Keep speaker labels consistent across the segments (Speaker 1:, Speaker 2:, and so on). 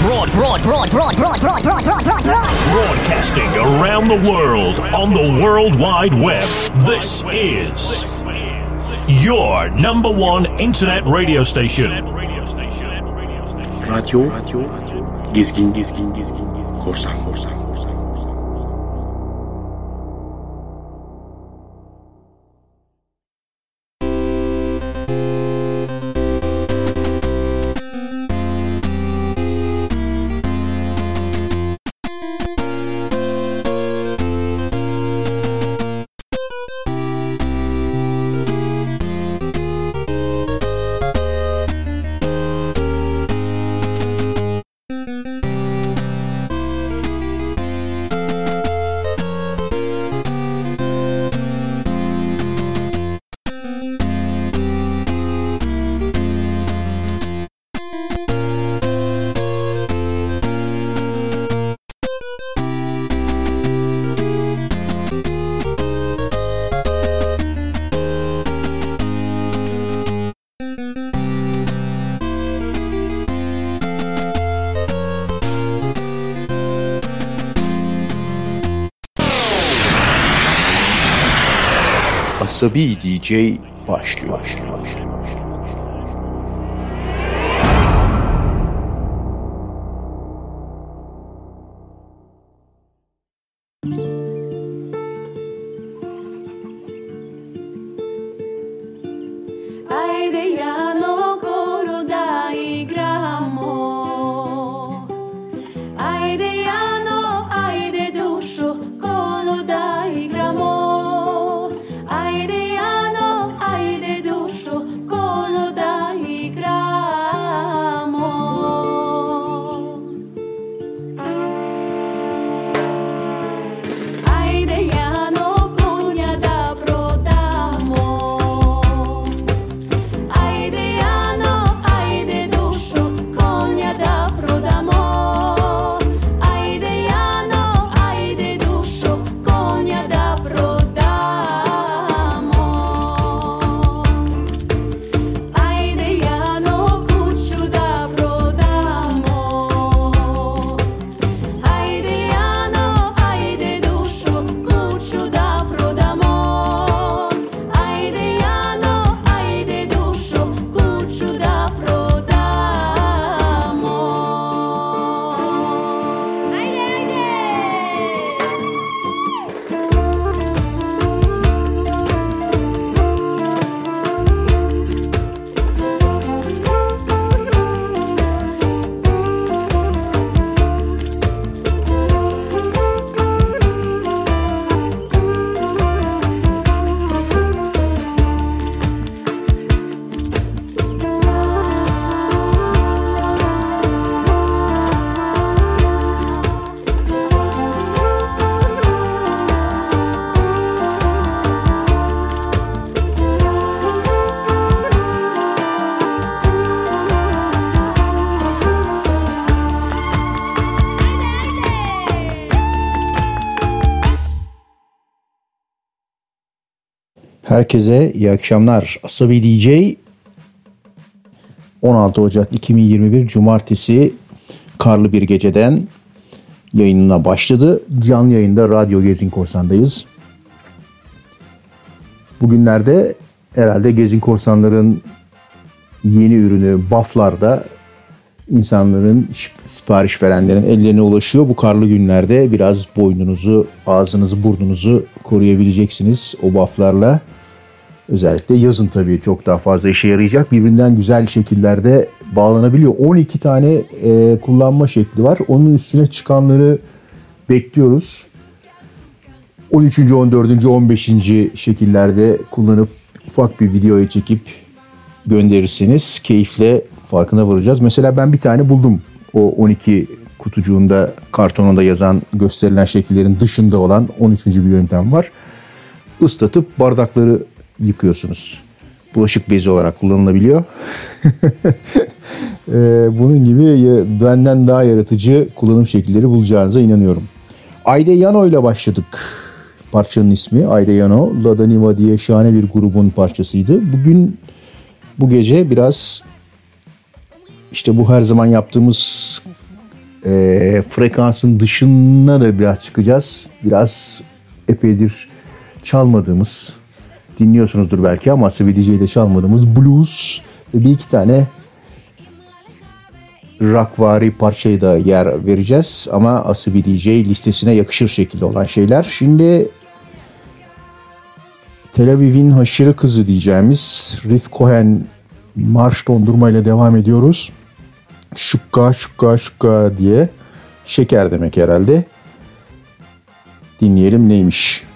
Speaker 1: Broad, broad, broad, broad, broad, broad, broad, broad, broad, broad.
Speaker 2: Broadcasting around the world on the World Wide Web. This is your number one internet radio station.
Speaker 3: Radyo, gezgin, gezgin, gezgin, korsan, korsan,
Speaker 4: عصبی دیجی باشید
Speaker 5: Herkese iyi akşamlar. Asabi DJ 16 Ocak 2021 Cumartesi karlı bir geceden yayınına başladı. Canlı yayında Radyo Gezin Korsan'dayız. Bugünlerde herhalde Gezin Korsanların yeni ürünü Buff'larda insanların sipariş verenlerin ellerine ulaşıyor. Bu karlı günlerde biraz boynunuzu, ağzınızı, burnunuzu koruyabileceksiniz o bufflarla. Özellikle yazın tabii çok daha fazla işe yarayacak. Birbirinden güzel şekillerde bağlanabiliyor. 12 tane e, kullanma şekli var. Onun üstüne çıkanları bekliyoruz. 13. 14. 15. şekillerde kullanıp ufak bir videoya çekip gönderirseniz keyifle farkına varacağız. Mesela ben bir tane buldum. O 12 kutucuğunda kartonunda yazan gösterilen şekillerin dışında olan 13. bir yöntem var. Islatıp bardakları yıkıyorsunuz. Bulaşık bezi olarak kullanılabiliyor. Ee, bunun gibi benden daha yaratıcı kullanım şekilleri bulacağınıza inanıyorum. Ayde Yano ile başladık. Parçanın ismi Ayde Yano, Lada diye şahane bir grubun parçasıydı. Bugün bu gece biraz işte bu her zaman yaptığımız
Speaker 6: e, frekansın dışına da biraz çıkacağız. Biraz epeydir çalmadığımız dinliyorsunuzdur belki ama Sweetie J'de çalmadığımız blues e, bir iki tane rockvari parçayı da yer vereceğiz. Ama Asibi DJ listesine yakışır şekilde olan şeyler. Şimdi Tel Aviv'in haşırı kızı diyeceğimiz Riff Cohen marş dondurmayla devam ediyoruz. Şukka şukka şukka diye şeker demek herhalde. Dinleyelim neymiş.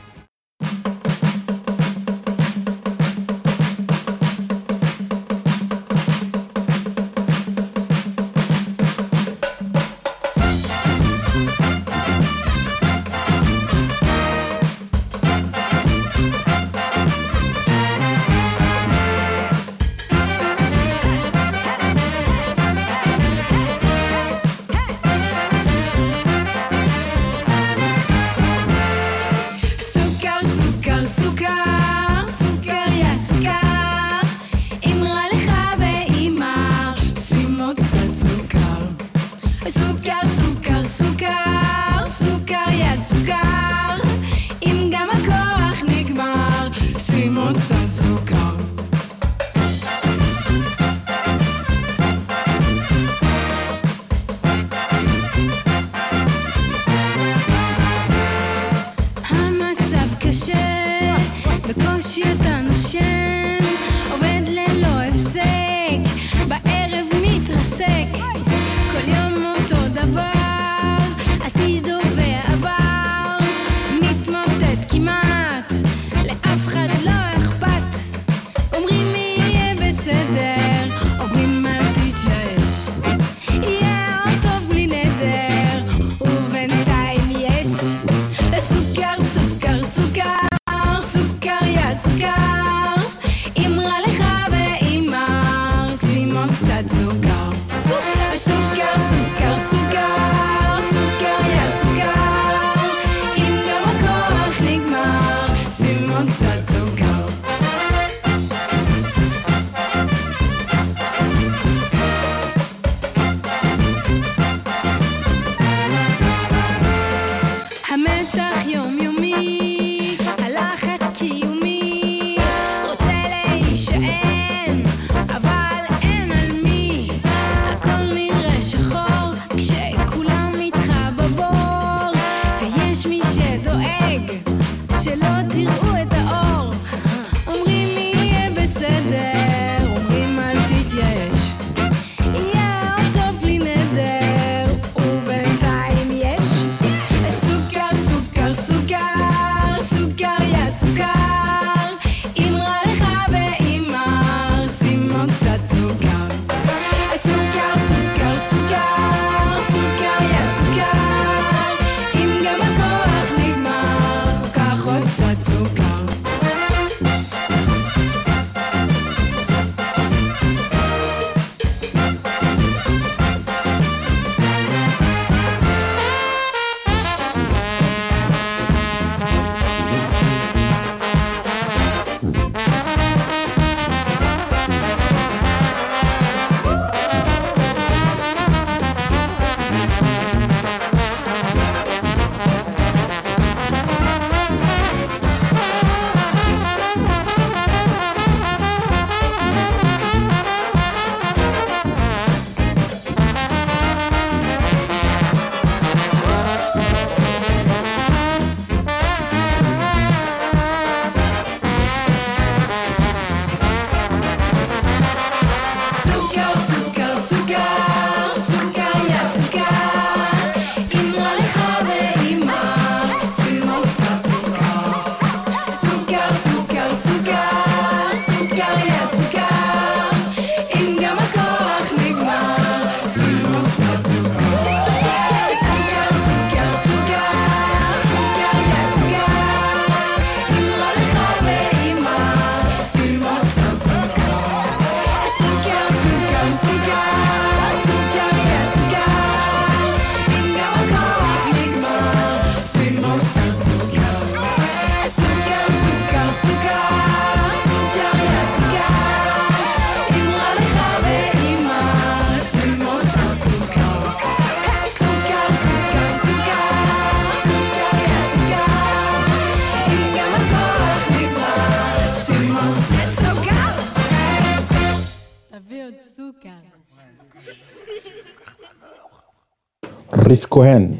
Speaker 7: Arif Cohen,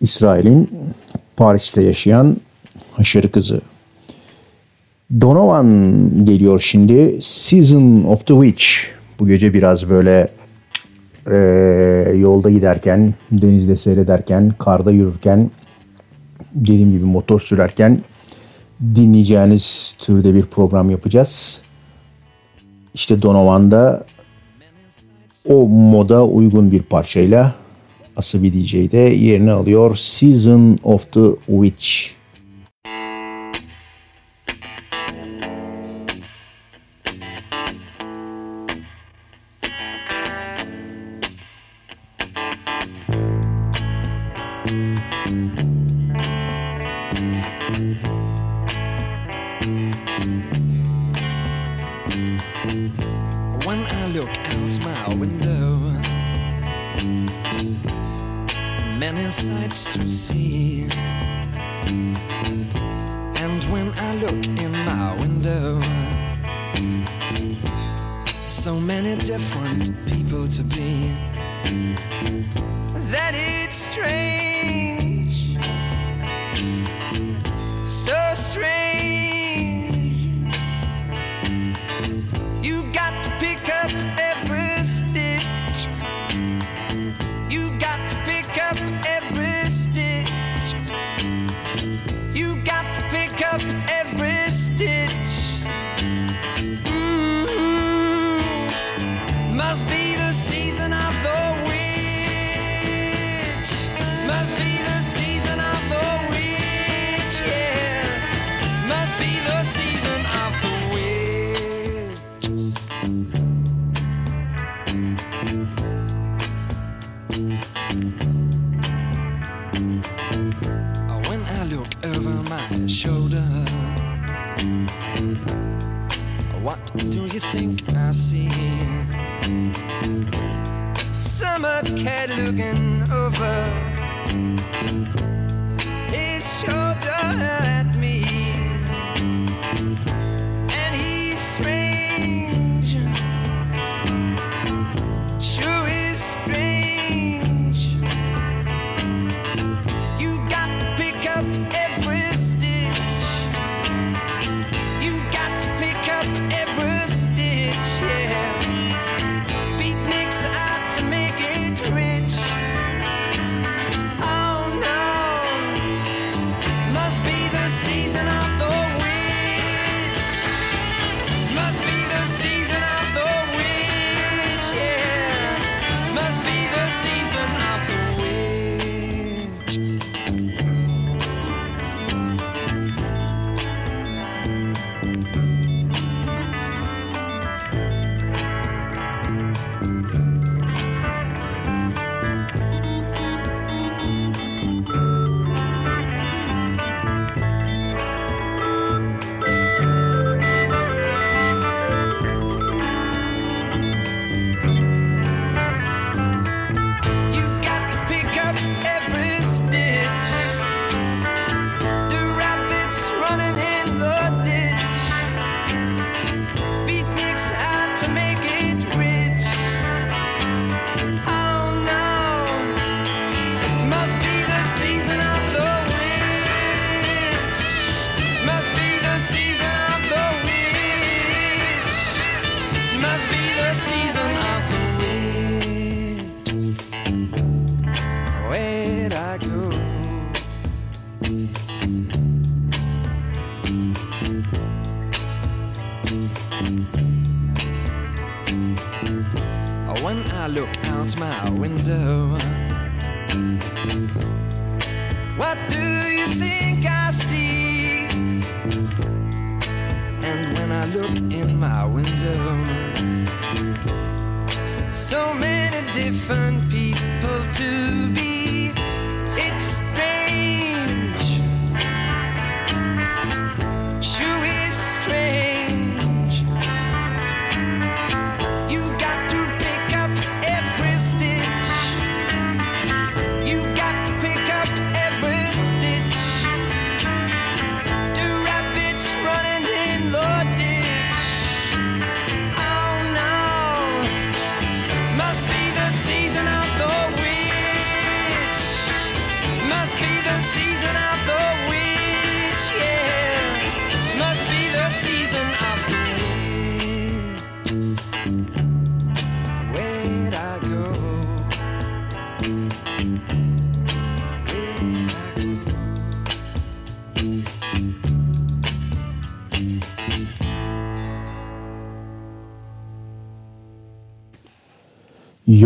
Speaker 7: İsrail'in Paris'te yaşayan haşarı kızı. Donovan geliyor şimdi. Season of the Witch. Bu gece biraz böyle e, yolda giderken, denizde seyrederken, karda yürürken, dediğim gibi motor sürerken dinleyeceğiniz türde bir program yapacağız. İşte Donovan'da o moda uygun bir parçayla Asabi DJ'de yerini alıyor Season of the Witch.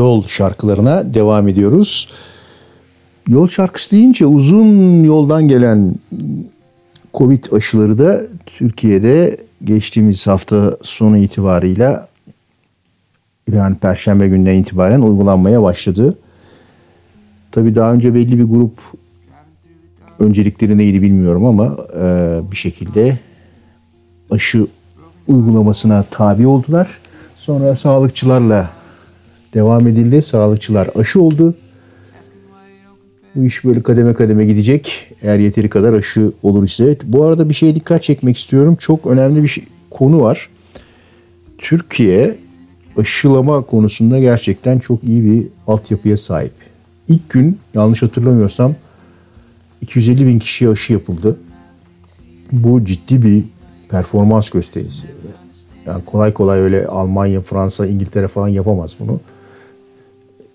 Speaker 5: Yol şarkılarına devam ediyoruz. Yol şarkısı deyince uzun yoldan gelen Covid aşıları da Türkiye'de geçtiğimiz hafta sonu itibarıyla yani Perşembe günden itibaren uygulanmaya başladı. Tabii daha önce belli bir grup öncelikleri neydi bilmiyorum ama e, bir şekilde aşı uygulamasına tabi oldular. Sonra sağlıkçılarla devam edildi. Sağlıkçılar aşı oldu. Bu iş böyle kademe kademe gidecek. Eğer yeteri kadar aşı olur ise. Bu arada bir şeye dikkat çekmek istiyorum. Çok önemli bir şey- konu var. Türkiye aşılama konusunda gerçekten çok iyi bir altyapıya sahip. İlk gün yanlış hatırlamıyorsam 250 bin kişiye aşı yapıldı. Bu ciddi bir performans gösterisi. Yani kolay kolay öyle Almanya, Fransa, İngiltere falan yapamaz bunu.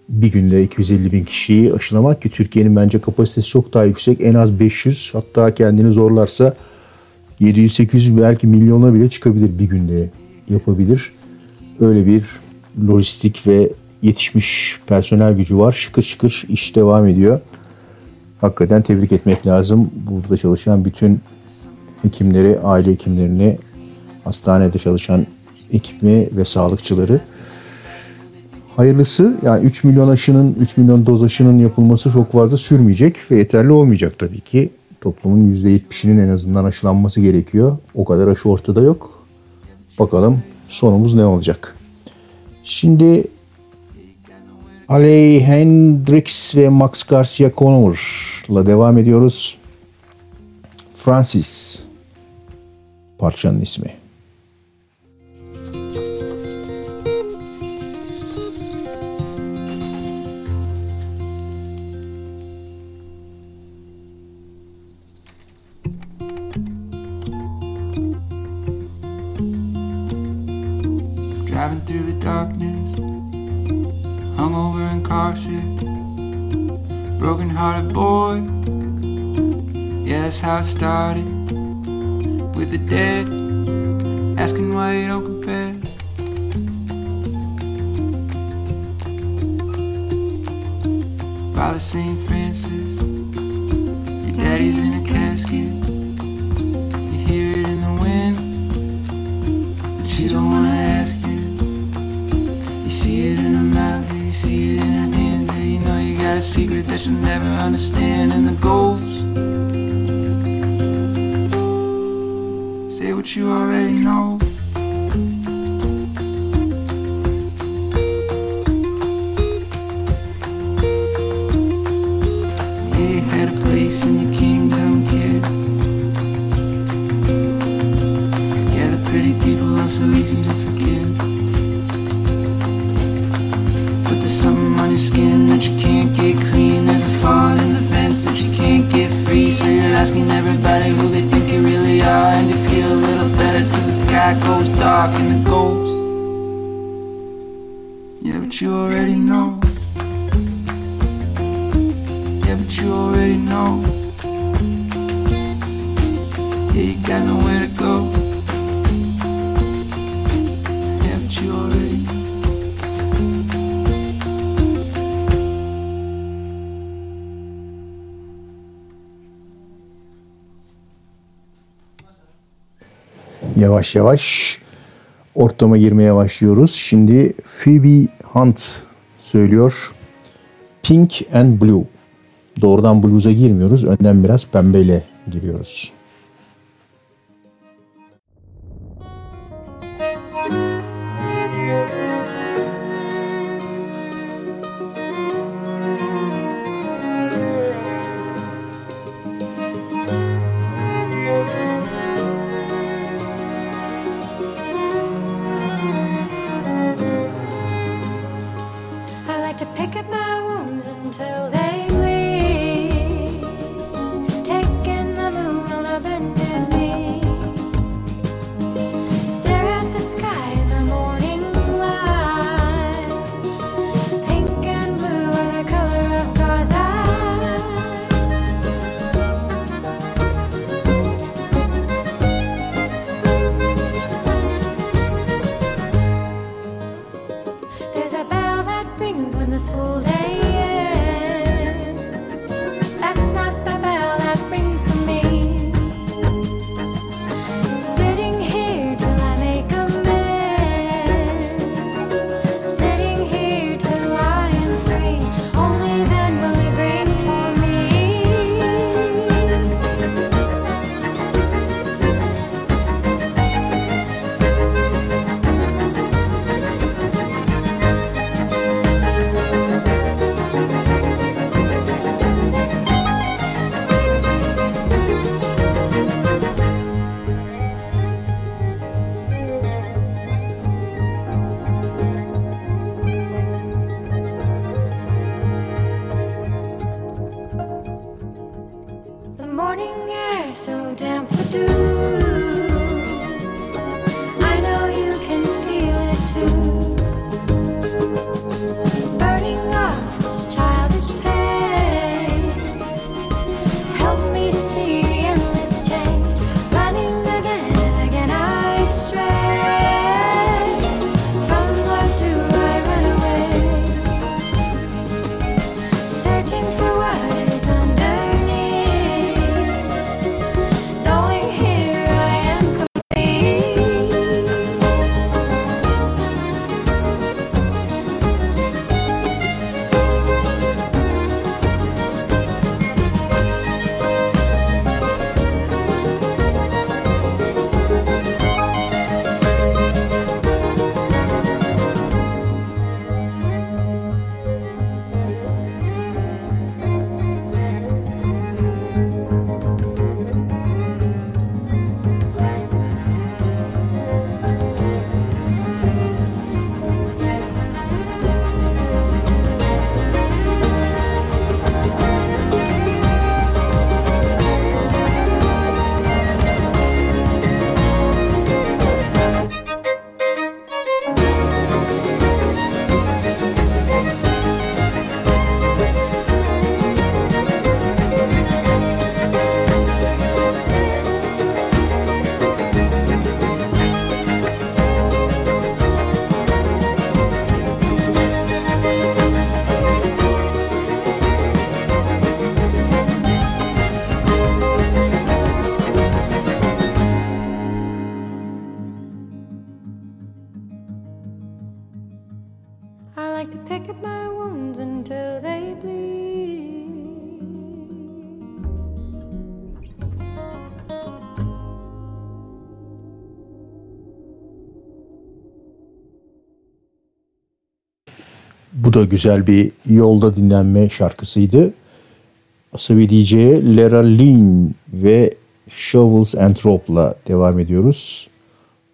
Speaker 5: Bir günde 250 bin kişiyi aşılamak ki Türkiye'nin bence kapasitesi çok daha yüksek. En az 500 hatta kendini zorlarsa 700-800 belki milyona bile çıkabilir bir günde yapabilir. Öyle bir lojistik ve yetişmiş personel gücü var. Şıkır şıkır iş devam ediyor. Hakikaten tebrik etmek lazım. Burada çalışan bütün hekimleri, aile hekimlerini, hastanede çalışan ekibi ve sağlıkçıları. Hayırlısı yani 3 milyon aşının, 3 milyon doz aşının yapılması çok fazla sürmeyecek ve yeterli olmayacak tabii ki. Toplumun %70'inin en azından aşılanması gerekiyor. O kadar aşı ortada yok. Bakalım sonumuz ne olacak. Şimdi Aley Hendrix ve Max Garcia Connor'la devam ediyoruz. Francis parçanın ismi.
Speaker 8: But you already know. Yeah, but you already know. Yeah, you got nowhere to go. Yeah, but you already.
Speaker 5: Yavaş yavaş ortama girmeye başlıyoruz. Şimdi Phoebe Hunt söylüyor. Pink and Blue. Doğrudan blues'a girmiyoruz. Önden biraz pembeyle giriyoruz.
Speaker 9: güzel bir yolda dinlenme şarkısıydı. Asabi DJ Lera Lynn ve Shovels and Rope'la devam ediyoruz.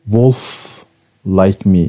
Speaker 9: Wolf Like Me.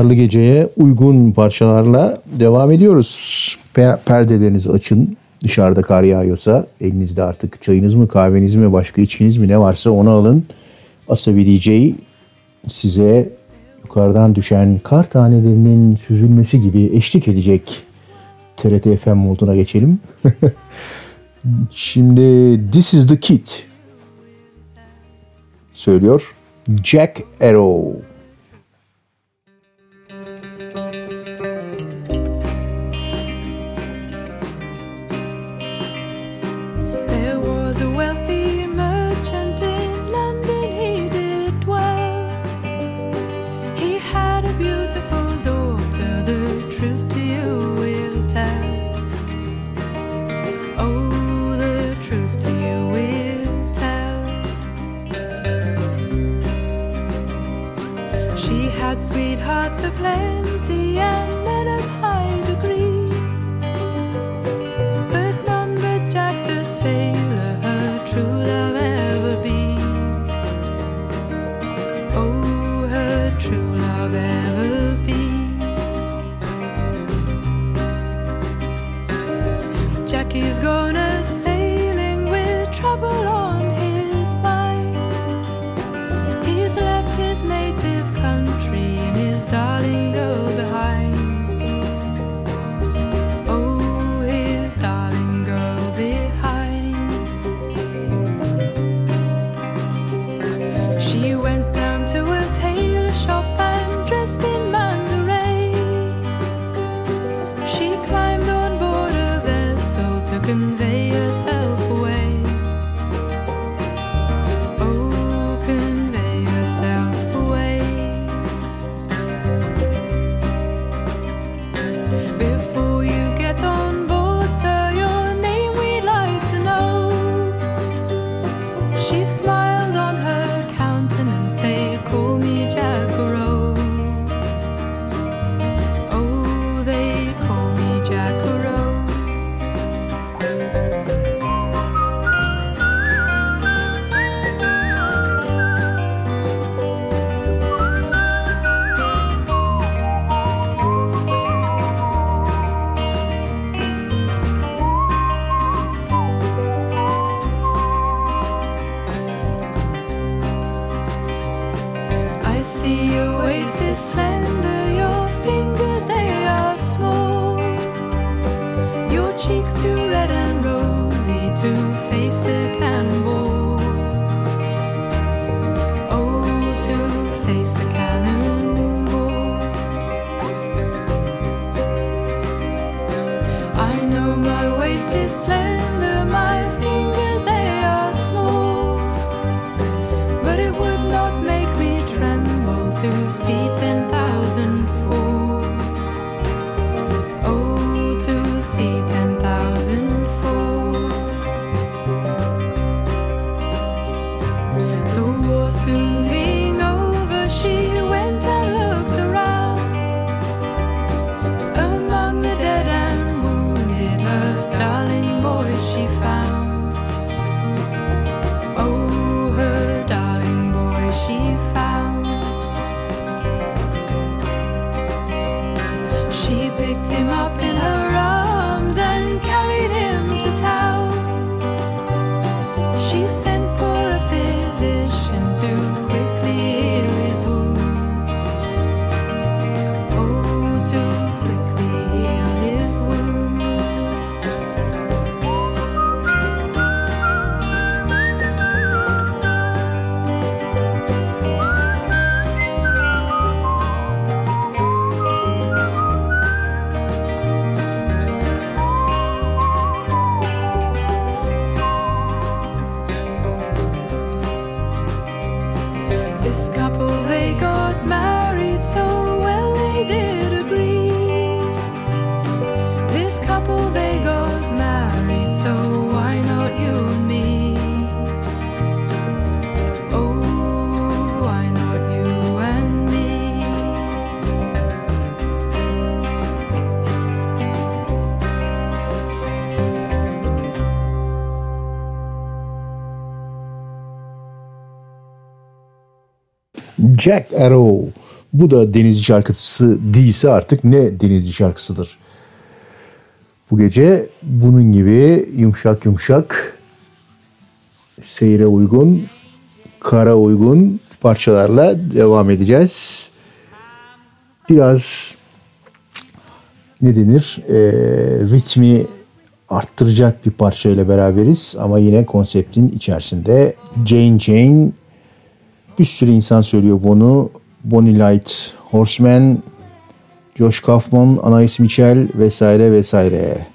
Speaker 4: karlı geceye uygun parçalarla devam ediyoruz. Per- perdelerinizi açın. Dışarıda kar yağıyorsa elinizde artık çayınız mı kahveniz mi başka içkiniz mi ne varsa onu alın. Asabi DJ size yukarıdan düşen kar tanelerinin süzülmesi gibi eşlik edecek TRT FM moduna geçelim. Şimdi This is the Kid söylüyor. Jack Arrow.
Speaker 5: Jack
Speaker 4: Arrow.
Speaker 10: Bu da denizci şarkısı değilse artık ne denizci şarkısıdır? Bu gece bunun gibi yumuşak yumuşak, seyre uygun, kara uygun parçalarla devam edeceğiz. Biraz ne denir e, ritmi arttıracak bir parçayla beraberiz ama yine konseptin içerisinde Jane Jane bir sürü insan söylüyor bunu. Bonnie Light, Horseman, Josh Kaufman, Anais Mitchell vesaire vesaire.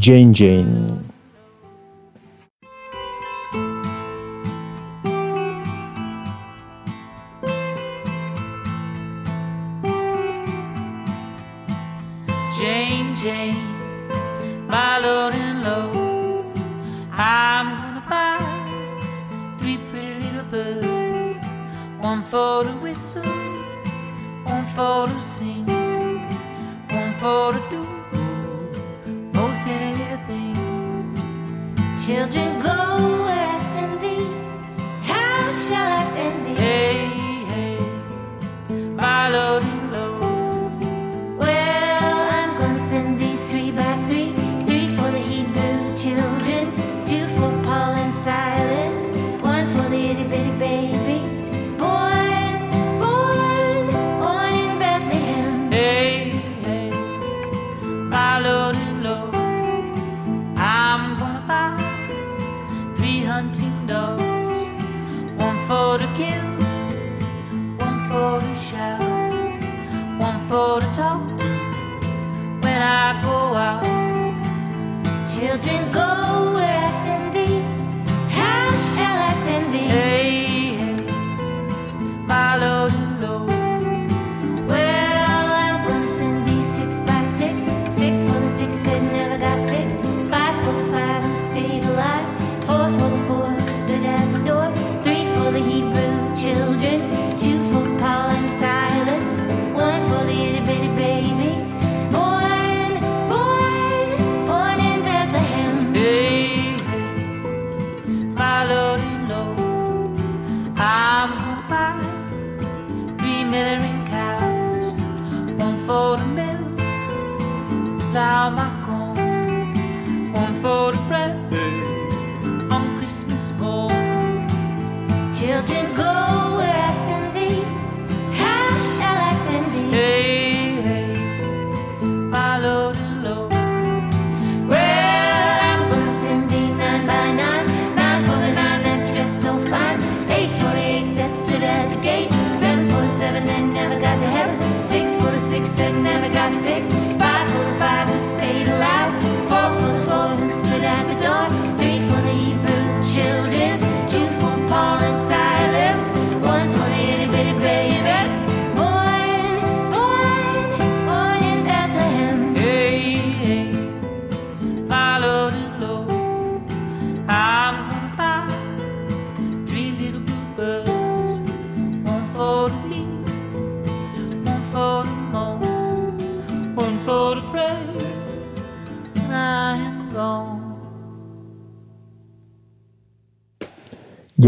Speaker 10: Jane Jane.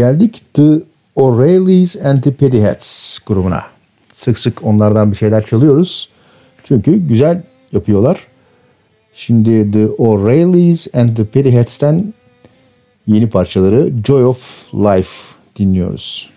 Speaker 10: geldik The O'Reillys and the Pettyheads grubuna. Sık sık onlardan bir şeyler çalıyoruz. Çünkü güzel yapıyorlar. Şimdi The O'Reillys and the Pettyheads'ten yeni parçaları Joy of Life dinliyoruz.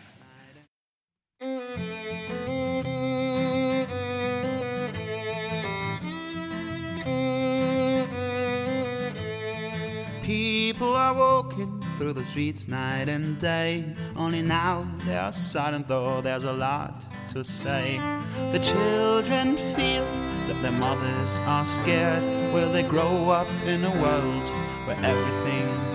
Speaker 11: through the streets night and day. Only now they are silent, though there's a lot to say. The children feel that their mothers are scared. Will they grow up in a world where everything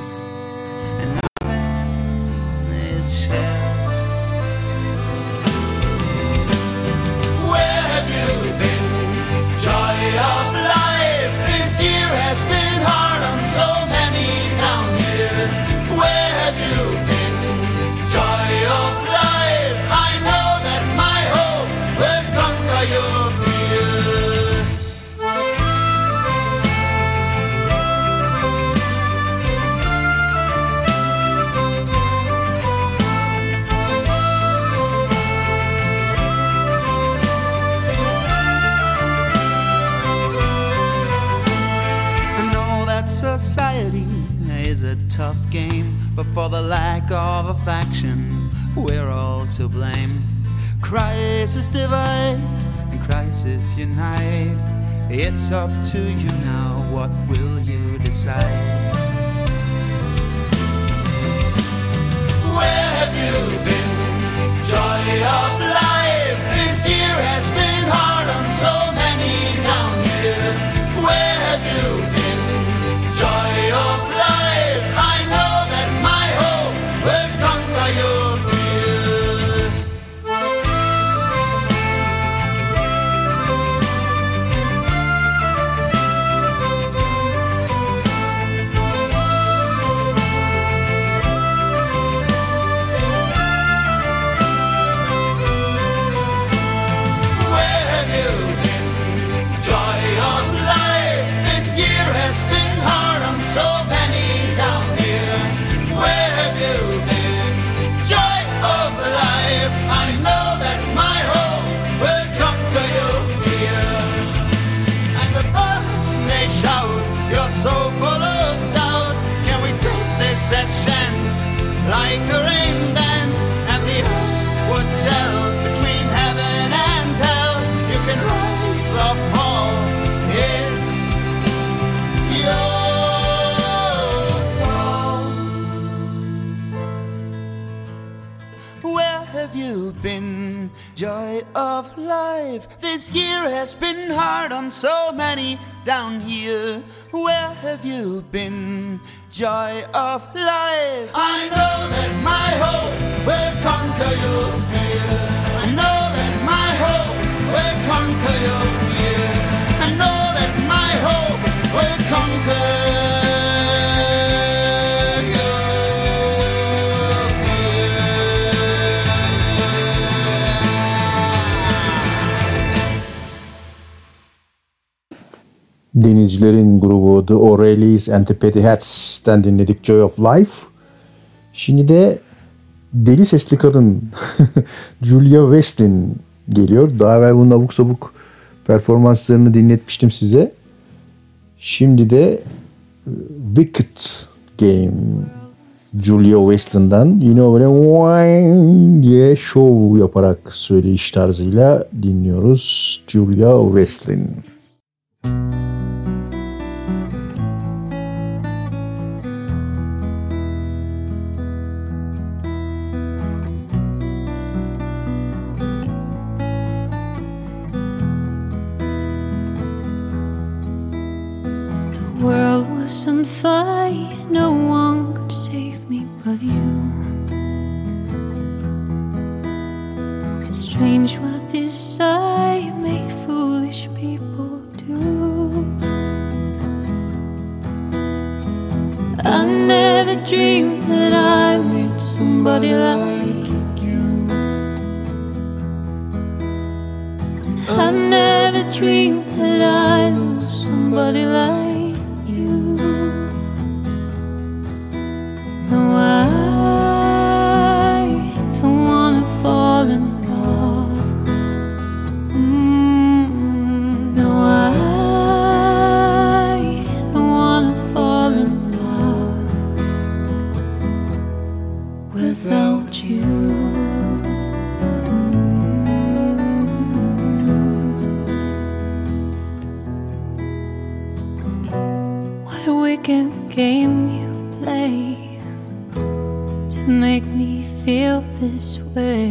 Speaker 11: to blame. Crisis divide and crisis unite. It's up to you now, what will you decide? Where have you been, joy of Israelis and the
Speaker 5: Petty Hats"ten dinledik Joy of Life. Şimdi de deli sesli kadın Julia Westin geliyor. Daha evvel bunun abuk sabuk performanslarını dinletmiştim size. Şimdi de e, Wicked Game Julia Weston'dan yine öyle Wine diye şov yaparak söyleyiş tarzıyla dinliyoruz Julia Weston.
Speaker 12: Müzik fly, no one could save me but you. It's strange what this I make foolish people do. I never dreamed that I meet somebody like you. I never dreamed that I lose somebody like. away.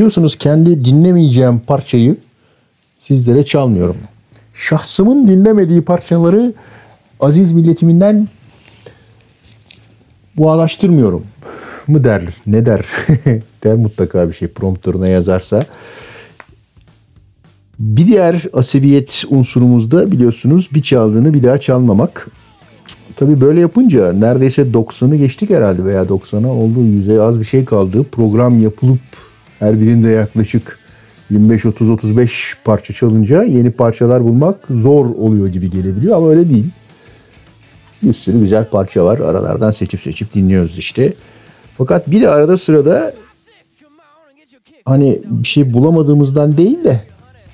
Speaker 5: Biliyorsunuz kendi dinlemeyeceğim parçayı sizlere çalmıyorum. Şahsımın dinlemediği parçaları aziz milletiminden bağlaştırmıyorum mı der ne der der mutlaka bir şey prompterına yazarsa. Bir diğer asebiyet unsurumuzda biliyorsunuz bir çaldığını bir daha çalmamak. Tabii böyle yapınca neredeyse 90'ı geçtik herhalde veya 90'a olduğu yüzey az bir şey kaldı. Program yapılıp her birinde yaklaşık 25-30-35 parça çalınca yeni parçalar bulmak zor oluyor gibi gelebiliyor ama öyle değil. Bir sürü güzel parça var. Aralardan seçip seçip dinliyoruz işte. Fakat bir de arada sırada hani bir şey bulamadığımızdan değil de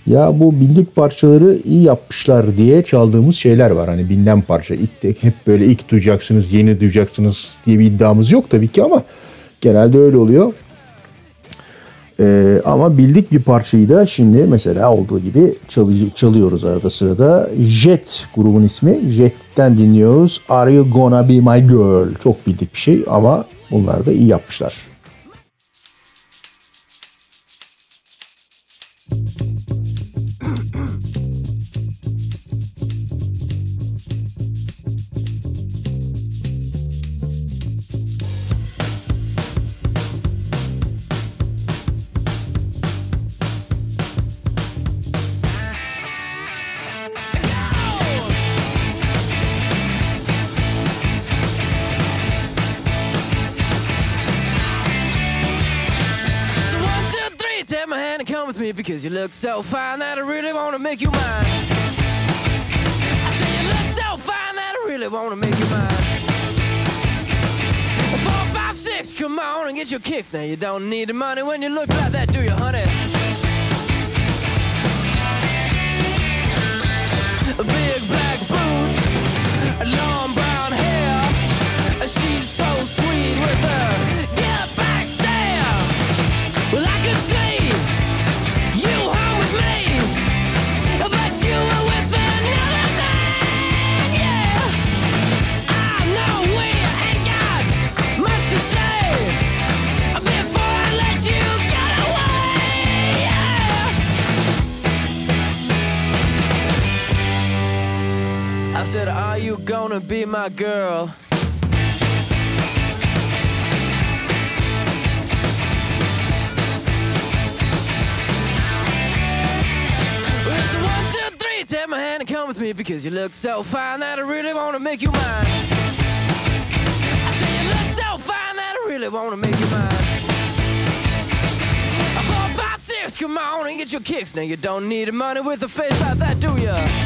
Speaker 5: ya bu bildik parçaları iyi yapmışlar diye çaldığımız şeyler var. Hani bilinen parça. İlk de, hep böyle ilk duyacaksınız, yeni duyacaksınız diye bir iddiamız yok tabii ki ama genelde öyle oluyor. Ee, ama bildik bir parçayı da şimdi mesela olduğu gibi çalı- çalıyoruz arada sırada. Jet grubun ismi. Jet'ten dinliyoruz. Are you gonna be my girl? Çok bildik bir şey ama bunlar da iyi yapmışlar.
Speaker 7: So fine that I really wanna make you mine. I say you look so fine that I really wanna make you mine. Four, five, six, come on and get your kicks. Now you don't need the money when you look like that, do you, honey? Said, Are you gonna be my girl? It's one, two, three. Take my hand and come with me because you look so fine that I really want to make you mine. I say you look so fine that I really want to make you mine. Four, five, six, come on and get your kicks. Now you don't need money with a face like that, do ya?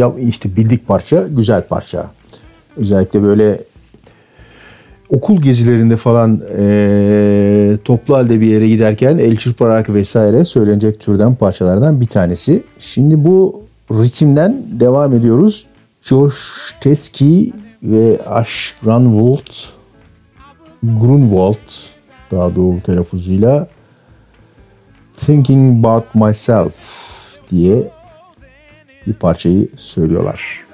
Speaker 13: ya işte bildik parça, güzel parça. Özellikle böyle okul gezilerinde falan e, toplu halde bir yere giderken el çırparak vesaire söylenecek türden parçalardan bir tanesi. Şimdi bu ritimden devam ediyoruz. Josh Teski ve Ash Grunwald Grunwald daha doğru telaffuzuyla Thinking About Myself diye bir parçayı söylüyorlar.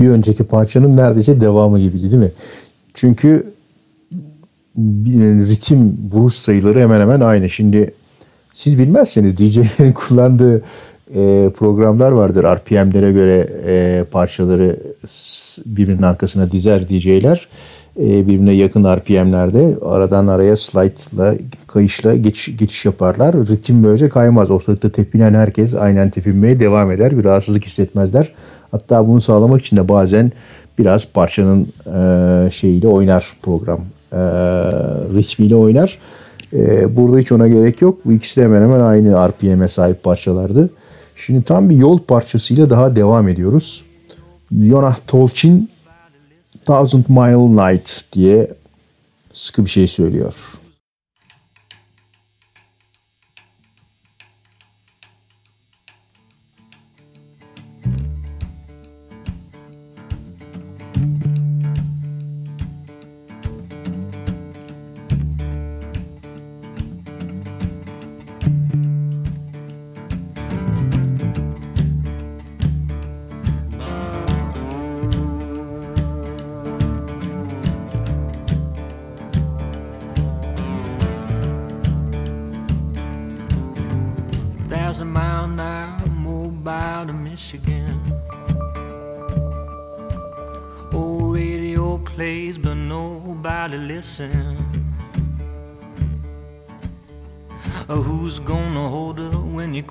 Speaker 5: Bir önceki parçanın neredeyse devamı gibiydi değil mi? Çünkü ritim vuruş sayıları hemen hemen aynı. Şimdi siz bilmezseniz DJ'lerin kullandığı e, programlar vardır. RPM'lere göre e, parçaları birbirinin arkasına dizer DJ'ler. E, birbirine yakın RPM'lerde aradan araya slide'la, kayışla geçiş, geçiş yaparlar. Ritim böylece kaymaz. Ortalıkta tepinen herkes aynen tepinmeye devam eder. Bir rahatsızlık hissetmezler. Hatta bunu sağlamak için de bazen biraz parçanın e, şeyiyle oynar program. E, ritmiyle oynar. E, burada hiç ona gerek yok. Bu ikisi de hemen hemen aynı RPM'e sahip parçalardı. Şimdi tam bir yol parçasıyla daha devam ediyoruz. Yonah Tolchin Thousand Mile Night diye sıkı bir şey söylüyor.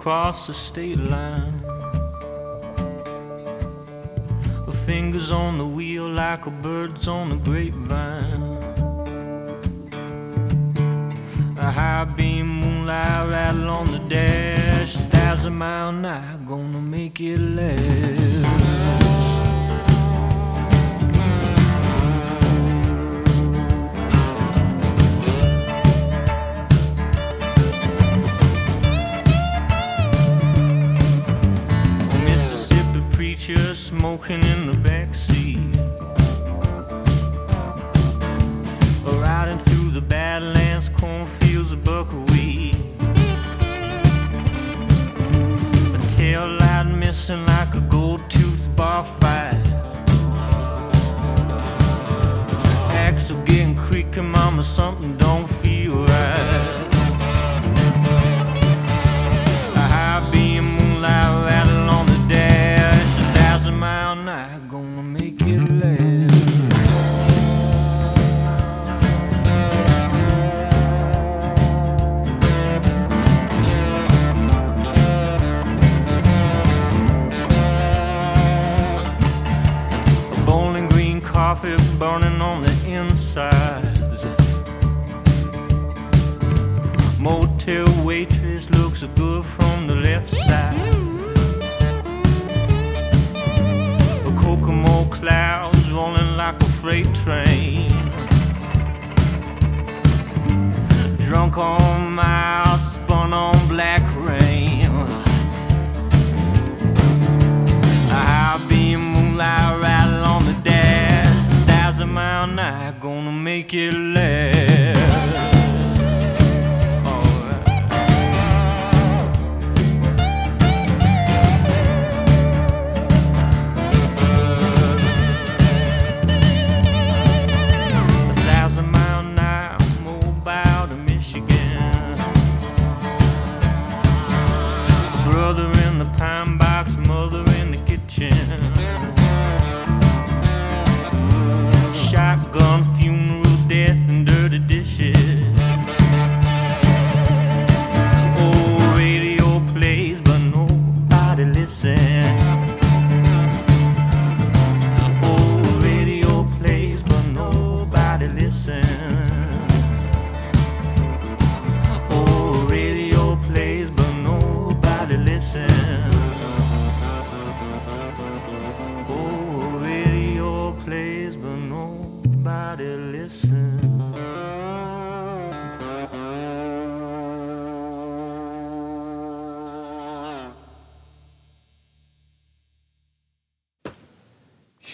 Speaker 14: When you cross the state line? Uh, fingers on the wheel like a bird's on the grapevine. A high beam moonlight rattle on the dash. A Thousand mile night, gonna make it last. Smoking in the backseat. Riding through the Badlands, cornfields of buckwheat. A tail light missing like a gold tooth bar fight. Axle getting creaking, mama, something freight train. Drunk on miles, spun on black rain. A high beam moonlight rattle on the dash. A Thousand mile night, gonna make it last.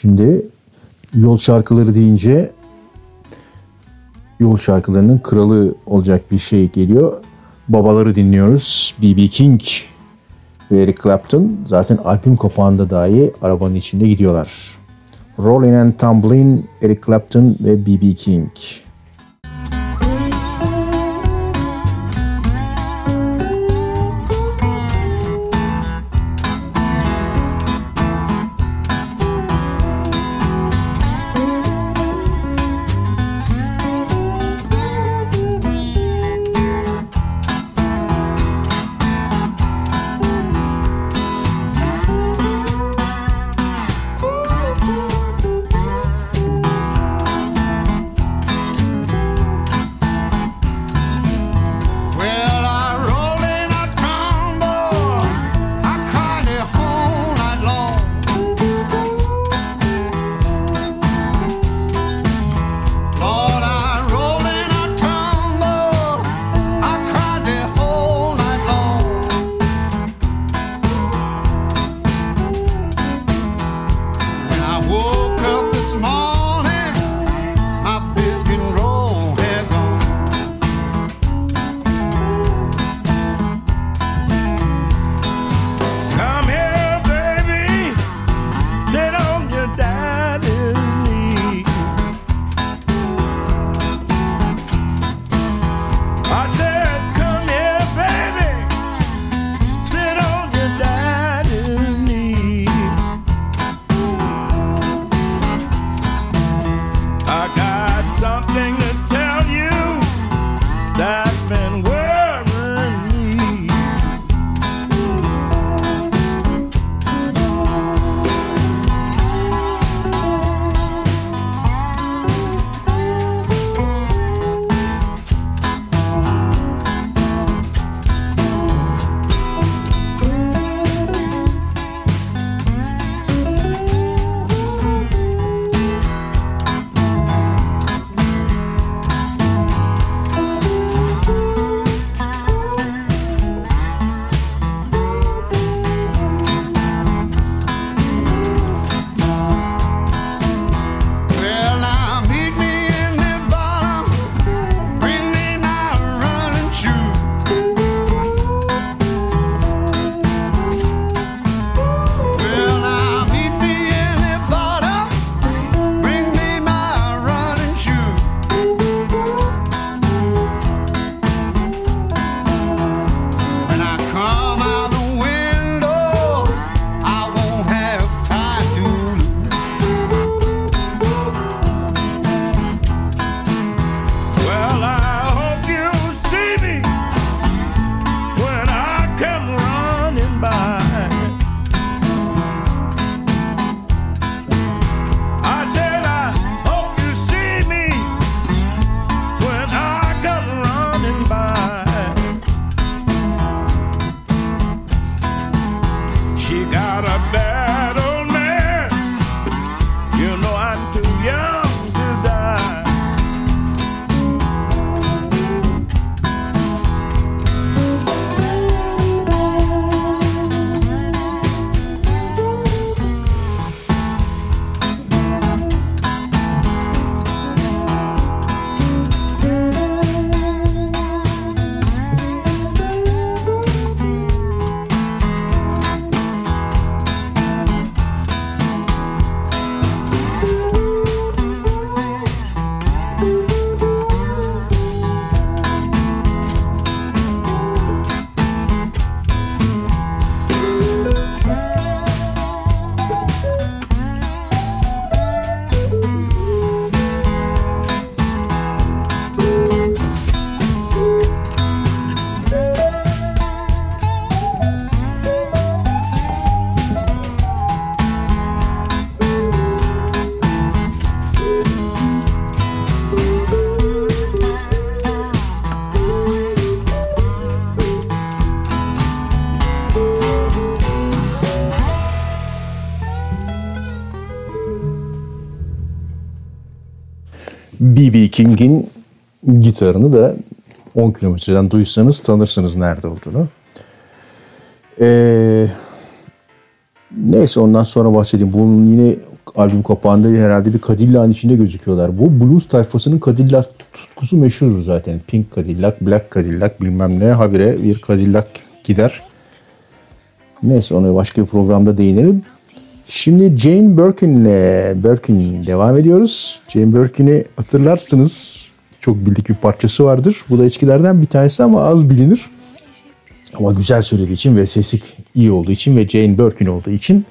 Speaker 5: Şimdi yol şarkıları deyince yol şarkılarının kralı olacak bir şey geliyor. Babaları dinliyoruz. B.B. King ve Eric Clapton zaten albüm kapağında dahi arabanın içinde gidiyorlar.
Speaker 15: Rolling and Tumbling, Eric Clapton ve B.B. King. King'in gitarını da 10 kilometreden duysanız tanırsınız nerede olduğunu. Ee, neyse ondan sonra bahsedeyim. Bunun yine albüm kapağında herhalde bir Cadillac'ın içinde gözüküyorlar. Bu blues tayfasının Cadillac tutkusu meşhur zaten. Pink Cadillac, Black Cadillac bilmem ne habire bir Cadillac gider. Neyse ona başka bir programda değinelim.
Speaker 5: Şimdi Jane Birkin'le Birkin devam ediyoruz. Jane Birkin'i hatırlarsınız. Çok bildik bir parçası vardır. Bu da eskilerden bir tanesi ama az bilinir. Ama güzel söylediği için ve sesi iyi olduğu için ve Jane Birkin olduğu için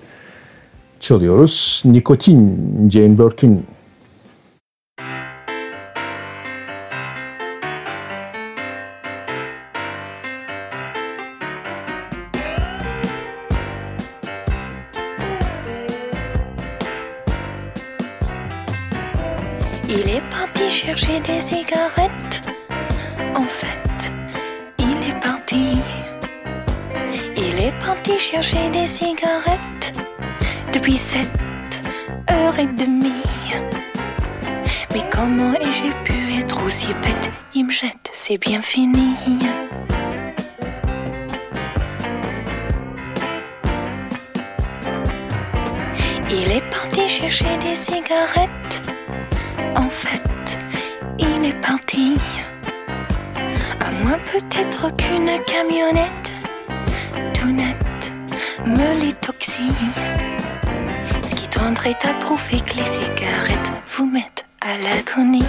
Speaker 5: çalıyoruz. Nikotin Jane Birkin
Speaker 16: Il est parti chercher des cigarettes. En fait, il est parti. Il est parti chercher des cigarettes depuis sept heures et demie. Mais comment ai-je pu être aussi bête? Il me jette, c'est bien fini. Il est parti chercher des cigarettes. À moins peut-être qu'une camionnette tout net me les toxie. Ce qui tendrait à prouver que les cigarettes vous mettent à l'agonie.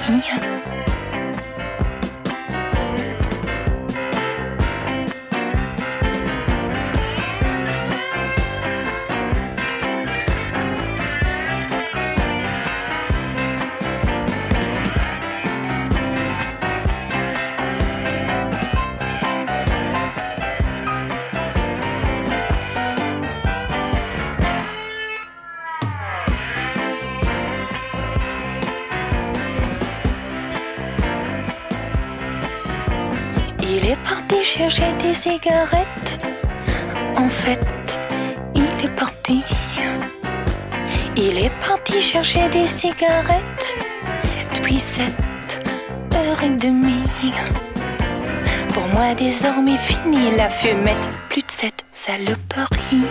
Speaker 16: Des cigarettes. En fait, il est parti. Il est parti chercher des cigarettes depuis sept heures et demie. Pour moi, désormais fini la fumette. Plus de cette saloperie.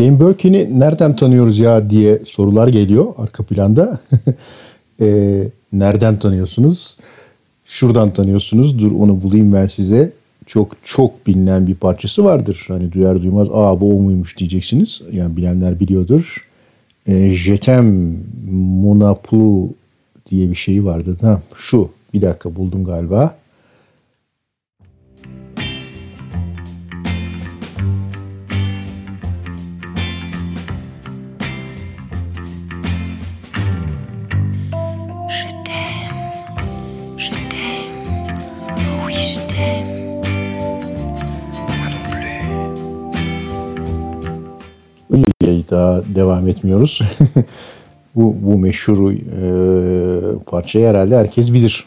Speaker 5: Jane Birkin'i nereden tanıyoruz ya diye sorular geliyor arka planda. Ee, nereden tanıyorsunuz? Şuradan tanıyorsunuz. Dur onu bulayım ben size. Çok çok bilinen bir parçası vardır. Hani duyar duymaz aa bu o muymuş diyeceksiniz. Yani bilenler biliyordur. Ee, Jetem Monaplu diye bir şey vardı. Ha, şu bir dakika buldum galiba. Devam etmiyoruz. bu, bu meşhur e, parçayı herhalde herkes bilir.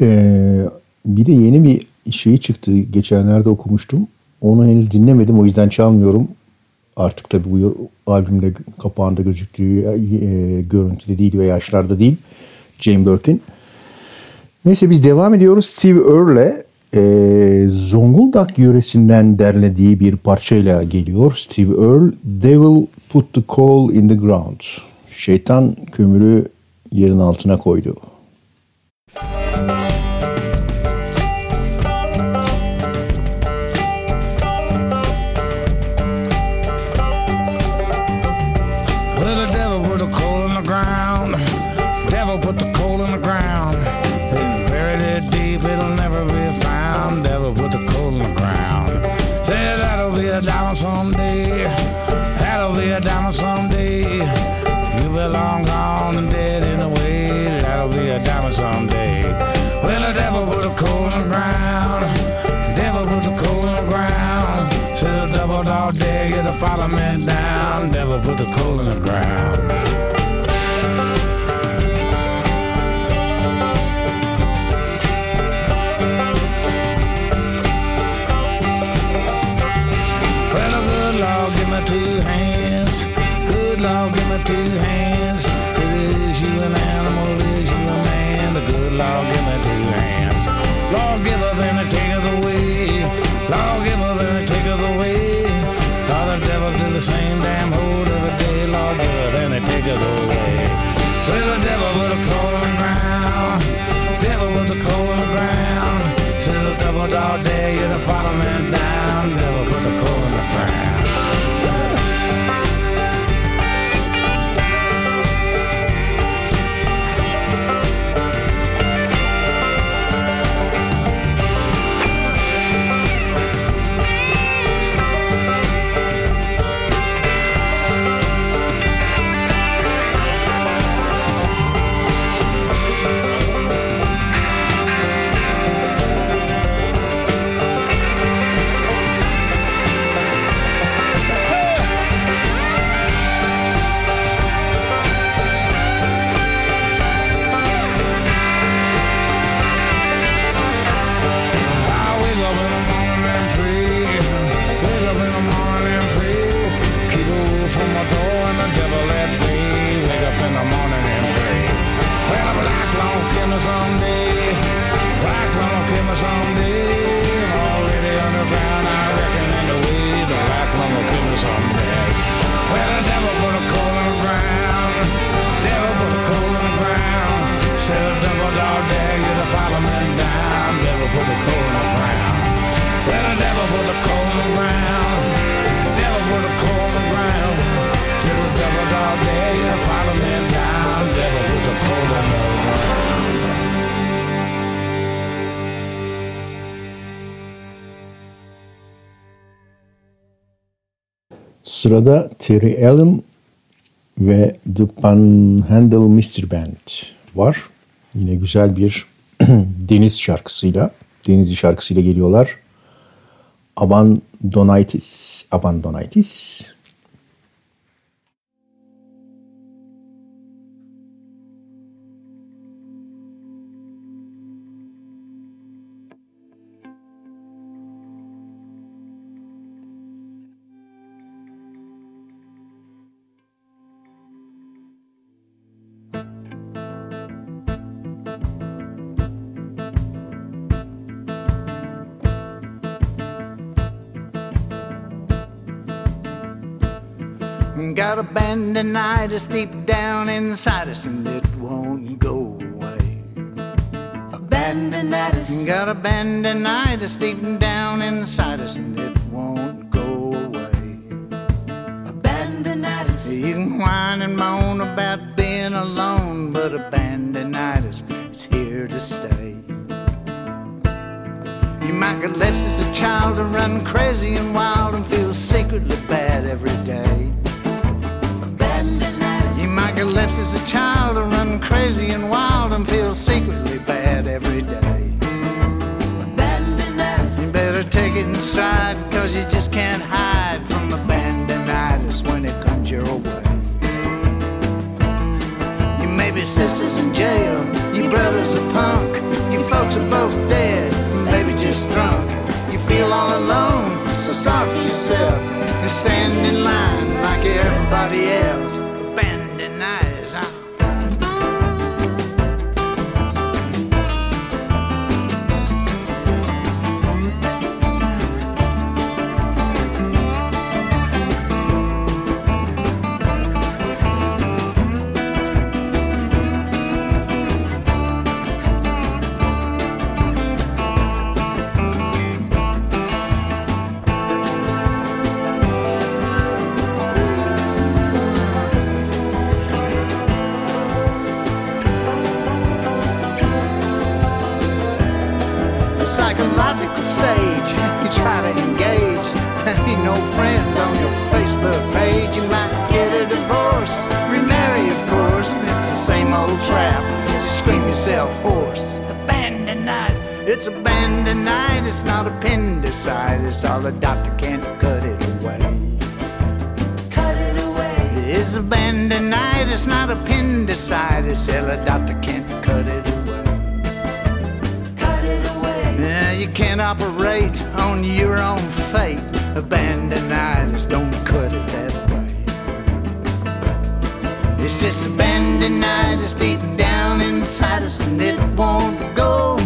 Speaker 5: E, bir de yeni bir şey çıktı. Geçenlerde okumuştum. Onu henüz dinlemedim. O yüzden çalmıyorum. Artık tabii bu albümde kapağında gözüktüğü e, görüntüde değil ve yaşlarda değil. Jane Birkin. Neyse biz devam ediyoruz. Steve Earle e, Zonguldak yöresinden derlediği bir parçayla geliyor. Steve Earle, Devil Put the Coal in the Ground. Şeytan kömürü yerin altına koydu.
Speaker 17: man down, never put the coal in the ground. Dog day, you're the father man.
Speaker 5: Sırada Terry Allen ve The Panhandle Mystery Band var. Yine güzel bir deniz şarkısıyla, denizli şarkısıyla geliyorlar. Abandonitis, Abandonitis.
Speaker 11: Bandinitis deep down inside us and it won't go away. Bandinitis. Got a bandinitis deep down inside us and it won't go away. Bandinitis. You can whine and moan about being alone, but a bandinitis is here to stay. You might get left as a child and run crazy and wild and feel secretly bad every day. As a child and run crazy and wild and feel secretly bad every day. You better take it in stride, cause you just can't hide from the bandinitis when it comes your way. You may be sisters in jail, your brother's a punk, your folks are both dead, maybe just drunk. You feel all alone, so sorry for yourself. You stand in line like everybody else. It's not appendicitis. All the doctor can't cut it away. Cut it away. It's a bandinitis, not appendicitis. All the doctor can't cut it away. Cut it away. Yeah, you can't operate on your own fate. Bandinitis don't cut it that way. It's just a bandinitis deep down inside us, and it won't go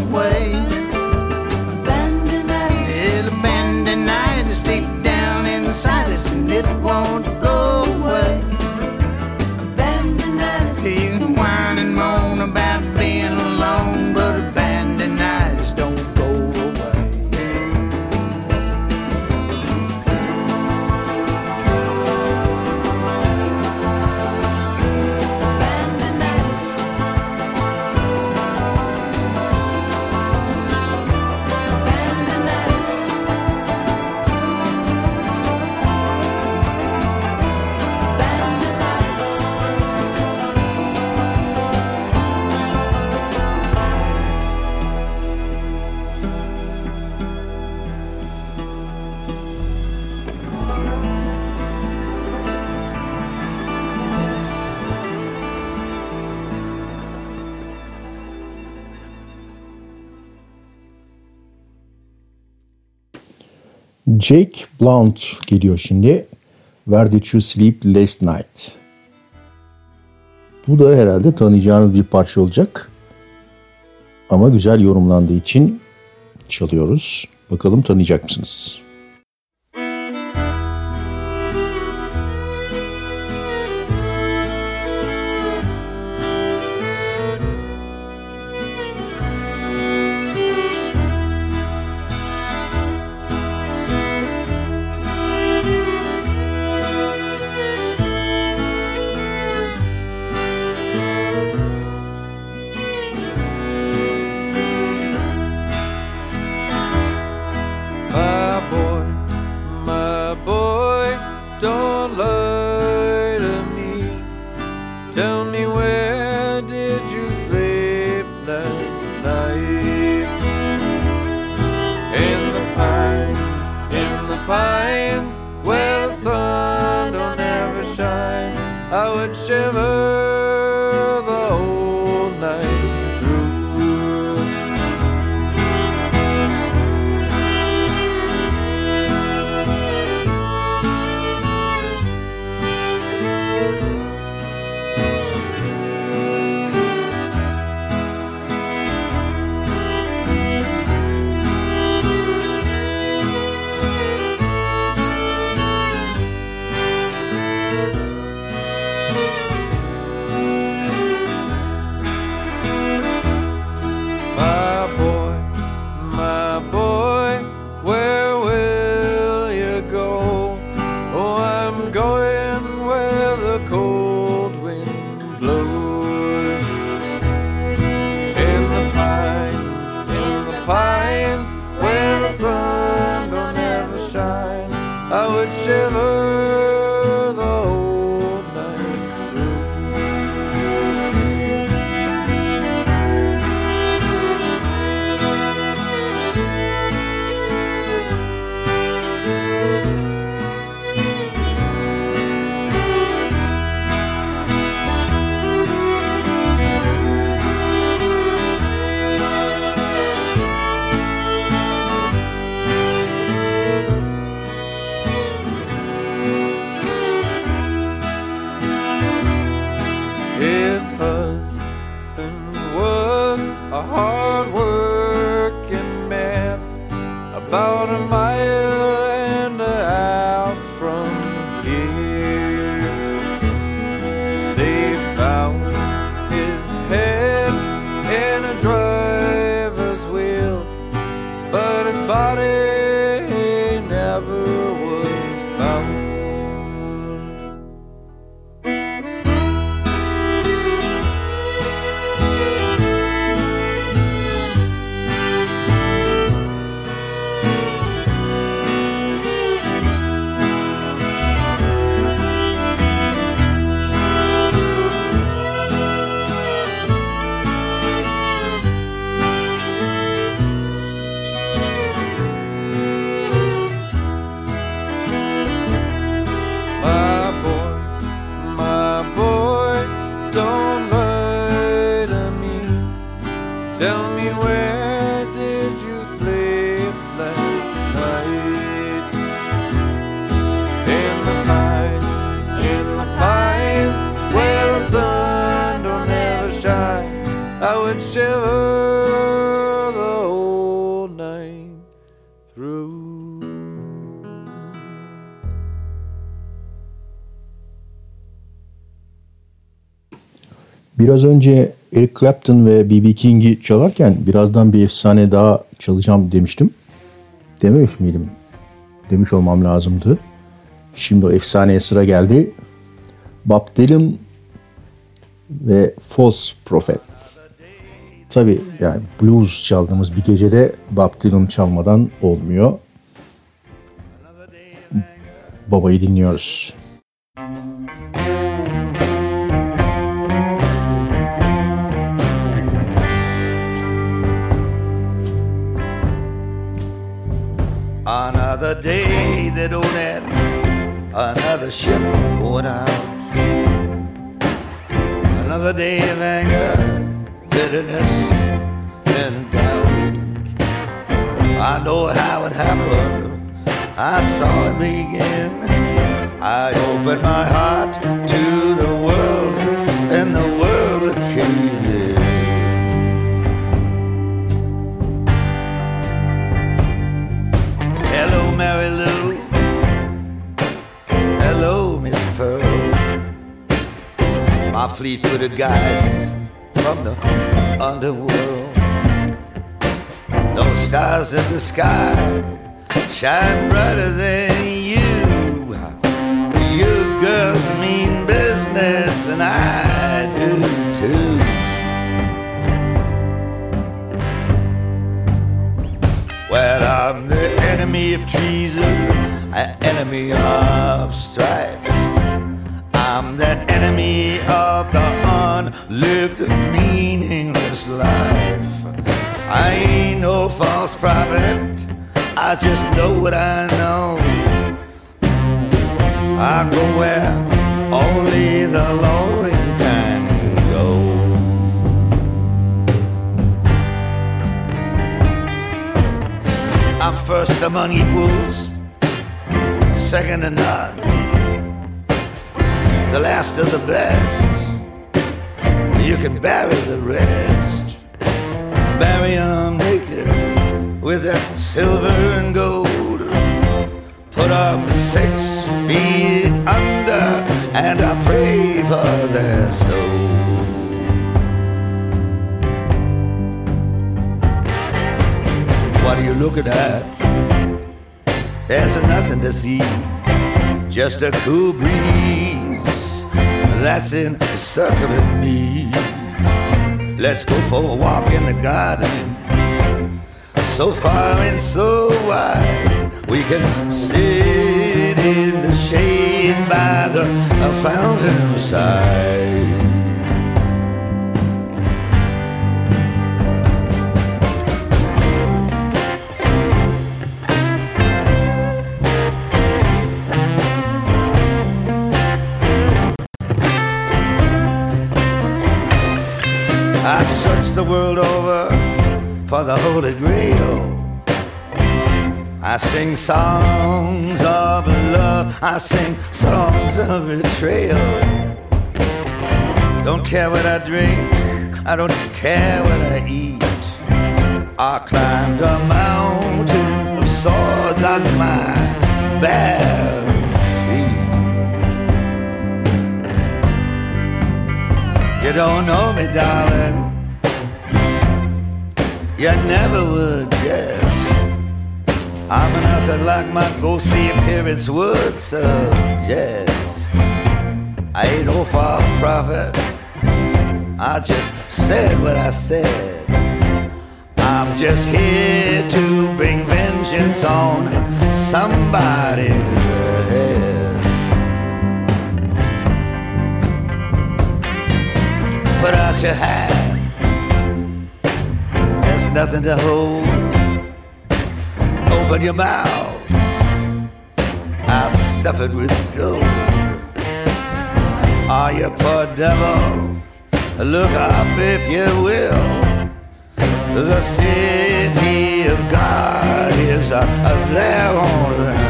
Speaker 18: Jake Blount geliyor şimdi. Where Did You Sleep Last Night? Bu da herhalde tanıyacağınız bir parça olacak. Ama güzel yorumlandığı için çalıyoruz. Bakalım tanıyacak mısınız?
Speaker 5: Biraz önce Eric Clapton ve B.B. King'i çalarken birazdan bir efsane daha çalacağım demiştim. Dememiş miydim? Demiş olmam lazımdı. Şimdi o efsaneye sıra geldi. Bob Dylan ve False Prophet. Tabi yani blues çaldığımız bir gecede Bob Dylan çalmadan olmuyor. Babayı dinliyoruz.
Speaker 19: Another ship going out. Another day of anger, bitterness, and doubt. I know how it happened, I saw it begin. I opened my heart to My fleet footed guides from the underworld. No stars in the sky shine brighter than you. You girls mean business, and I do too. Well, I'm the enemy of treason, an enemy of strife. I'm that enemy of the unlived, meaningless life. I ain't no false prophet, I just know what I know. I go where only the lonely can go. I'm first among equals, second to none, the last of the best. You can bury the rest, Bury bury 'em naked with that silver and gold. Put Put 'em six feet under, and I pray for their soul. What are you looking at? There's nothing to see, just a cool breeze that's encircling me. Let's go for a walk in the garden, so far and so wide. We can sit in the shade by the fountain side. The Holy Grail. I sing songs of love, I sing songs of betrayal. Don't care what I drink, I don't care what I eat. I climbed a mountain of swords on my bare feet. You don't know me, darling. You never would guess. I'm nothing like my ghostly appearance would suggest. I ain't no false prophet. I just said what I said. I'm just here to bring vengeance on somebody's head. Put out your hat. Nothing to hold. Open your mouth. I'll stuff it with gold. Are you poor devil? Look up if you will. The city of God is uh, there on the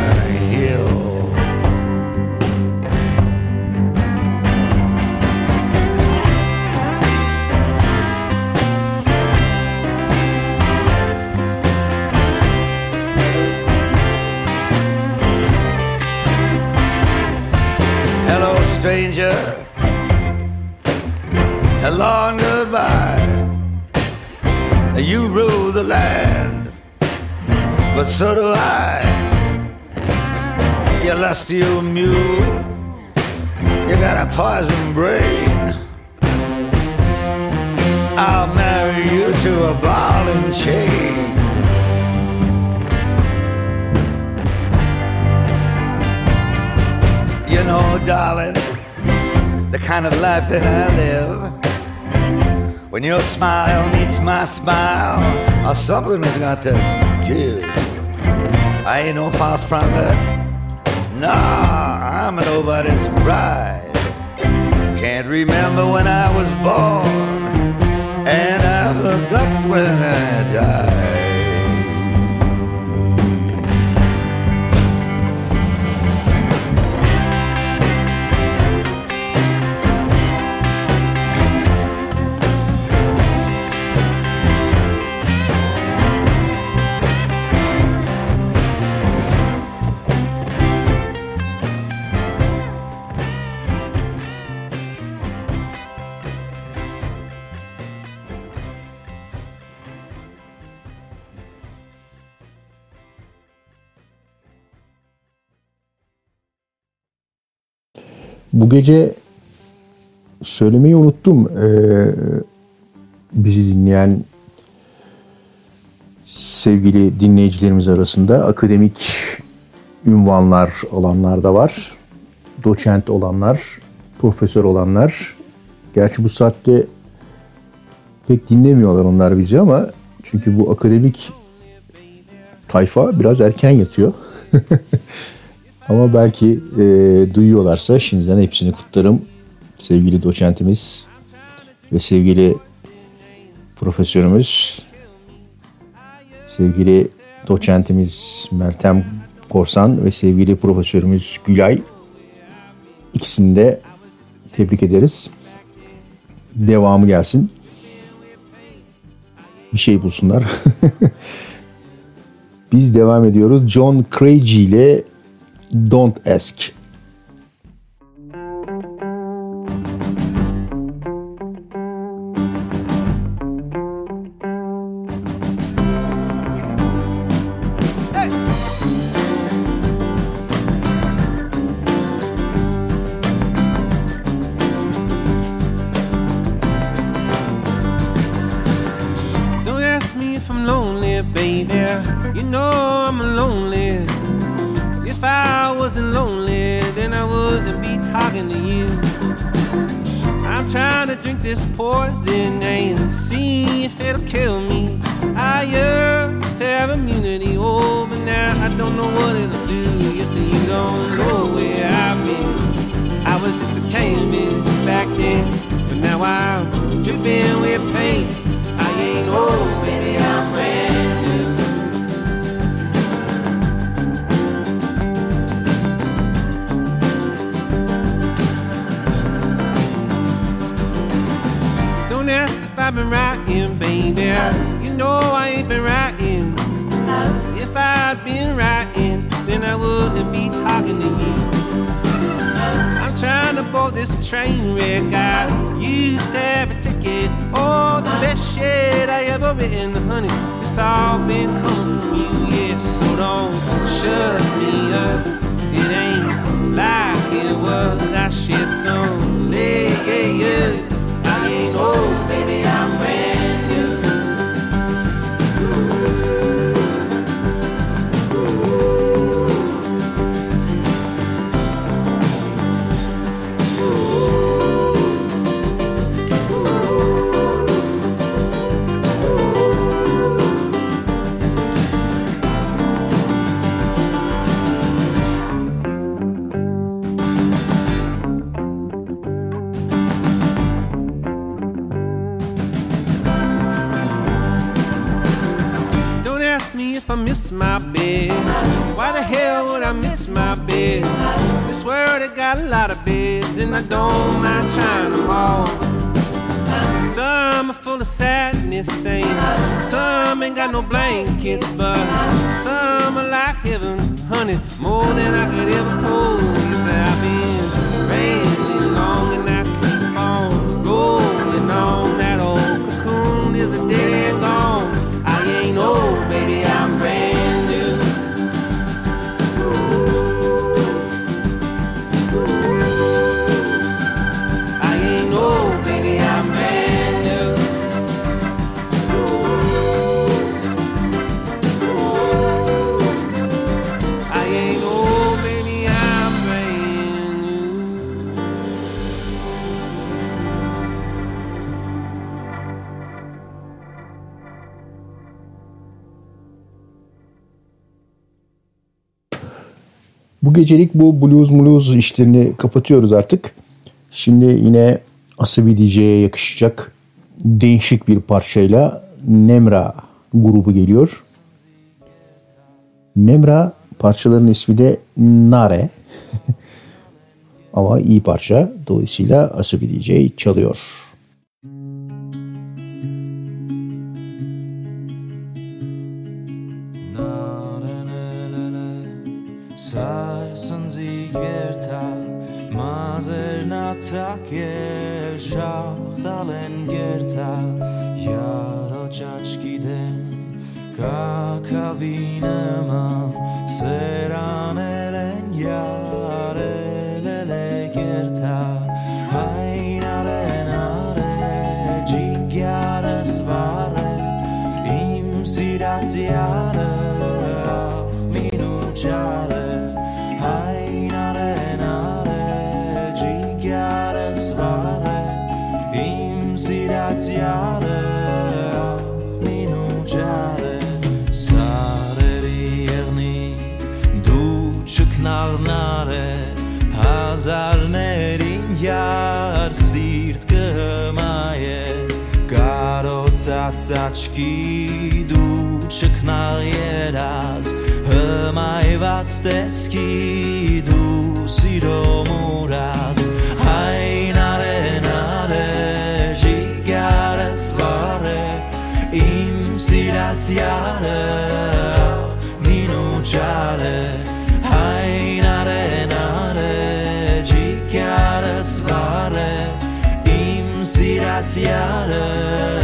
Speaker 19: long goodbye. You rule the land, but so do I. You lusty old mule, you got a poison brain. I'll marry you to a ball and chain. You know, darling, the kind of life that I live when your smile meets my smile, or something has got to give. I ain't no false prophet. Nah, I'm nobody's bride. Can't remember when I was born, and I forgot when I died.
Speaker 5: Bu gece söylemeyi unuttum. Ee, bizi dinleyen sevgili dinleyicilerimiz arasında akademik ünvanlar olanlar da var. Doçent olanlar, profesör olanlar. Gerçi bu saatte pek dinlemiyorlar onlar bizi ama çünkü bu akademik tayfa biraz erken yatıyor. Ama belki e, duyuyorlarsa şimdiden hepsini kutlarım. Sevgili doçentimiz ve sevgili profesörümüz, sevgili doçentimiz Meltem Korsan ve sevgili profesörümüz Gülay. İkisini de tebrik ederiz. Devamı gelsin. Bir şey bulsunlar. Biz devam ediyoruz. John Craigie ile Don't Ask.
Speaker 20: This poison baby. You know I ain't been writing. If I'd been writing, then I wouldn't be talking to you. I'm trying to board this train wreck. I used to have a ticket. Oh, the best shit I ever written, honey. It's all been coming from you, yes. So don't shut me up. It ain't like it was. I shed some layers. Some ain't got no blankets, but some are like heaven, honey, more than I could ever hold.
Speaker 5: Gecelik bu blues blues işlerini kapatıyoruz artık. Şimdi yine Asabi DJ'ye yakışacak değişik bir parçayla Nemra grubu geliyor. Nemra parçaların ismi de Nare. Ama iyi parça. Dolayısıyla Asabi DJ çalıyor.
Speaker 21: skidoo Knar jeraz Hymai fats de skidoo Sido muras Hain are nare nare Gigar svare Im siraziare Ninu ciare Hain are nare Gigar svare Im siraziare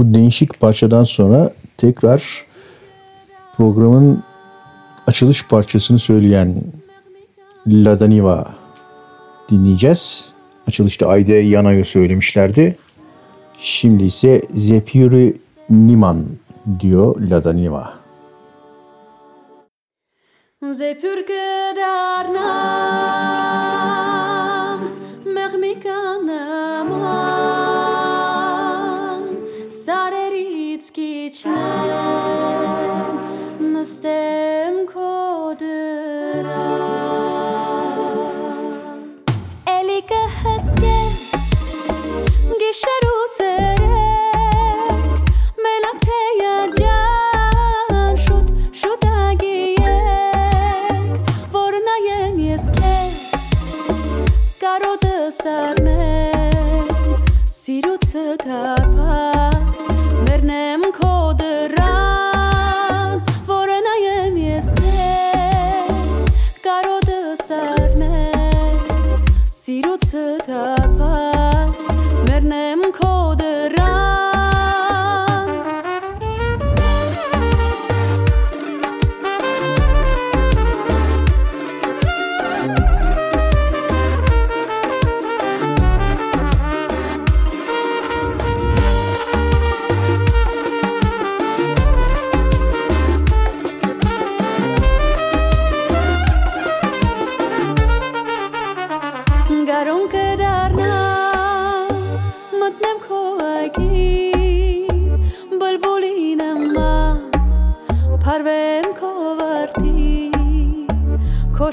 Speaker 5: Bu değişik parçadan sonra tekrar programın açılış parçasını söyleyen Ladaniva dinleyeceğiz. Açılışta Ayde Yana'yı söylemişlerdi. Şimdi ise Zephyri Niman diyor Ladaniva.
Speaker 12: Zephyr kedarnam Člen նստեմ քո դրան Էլի կհսկեմ գիշեր ու ցերեկ մենակ թե երջան շուտ շուտ ագիեք որ նայեմ ես քեզ կարոտը սառնեմ սիրուցը դարված մեռնեմ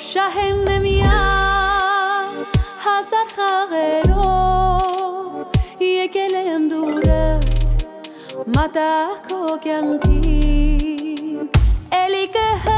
Speaker 12: քո շահեմ նմիա հազար խաղերով եկել եմ դուրը մատաղ քո կյանքին էլի կհսկեմ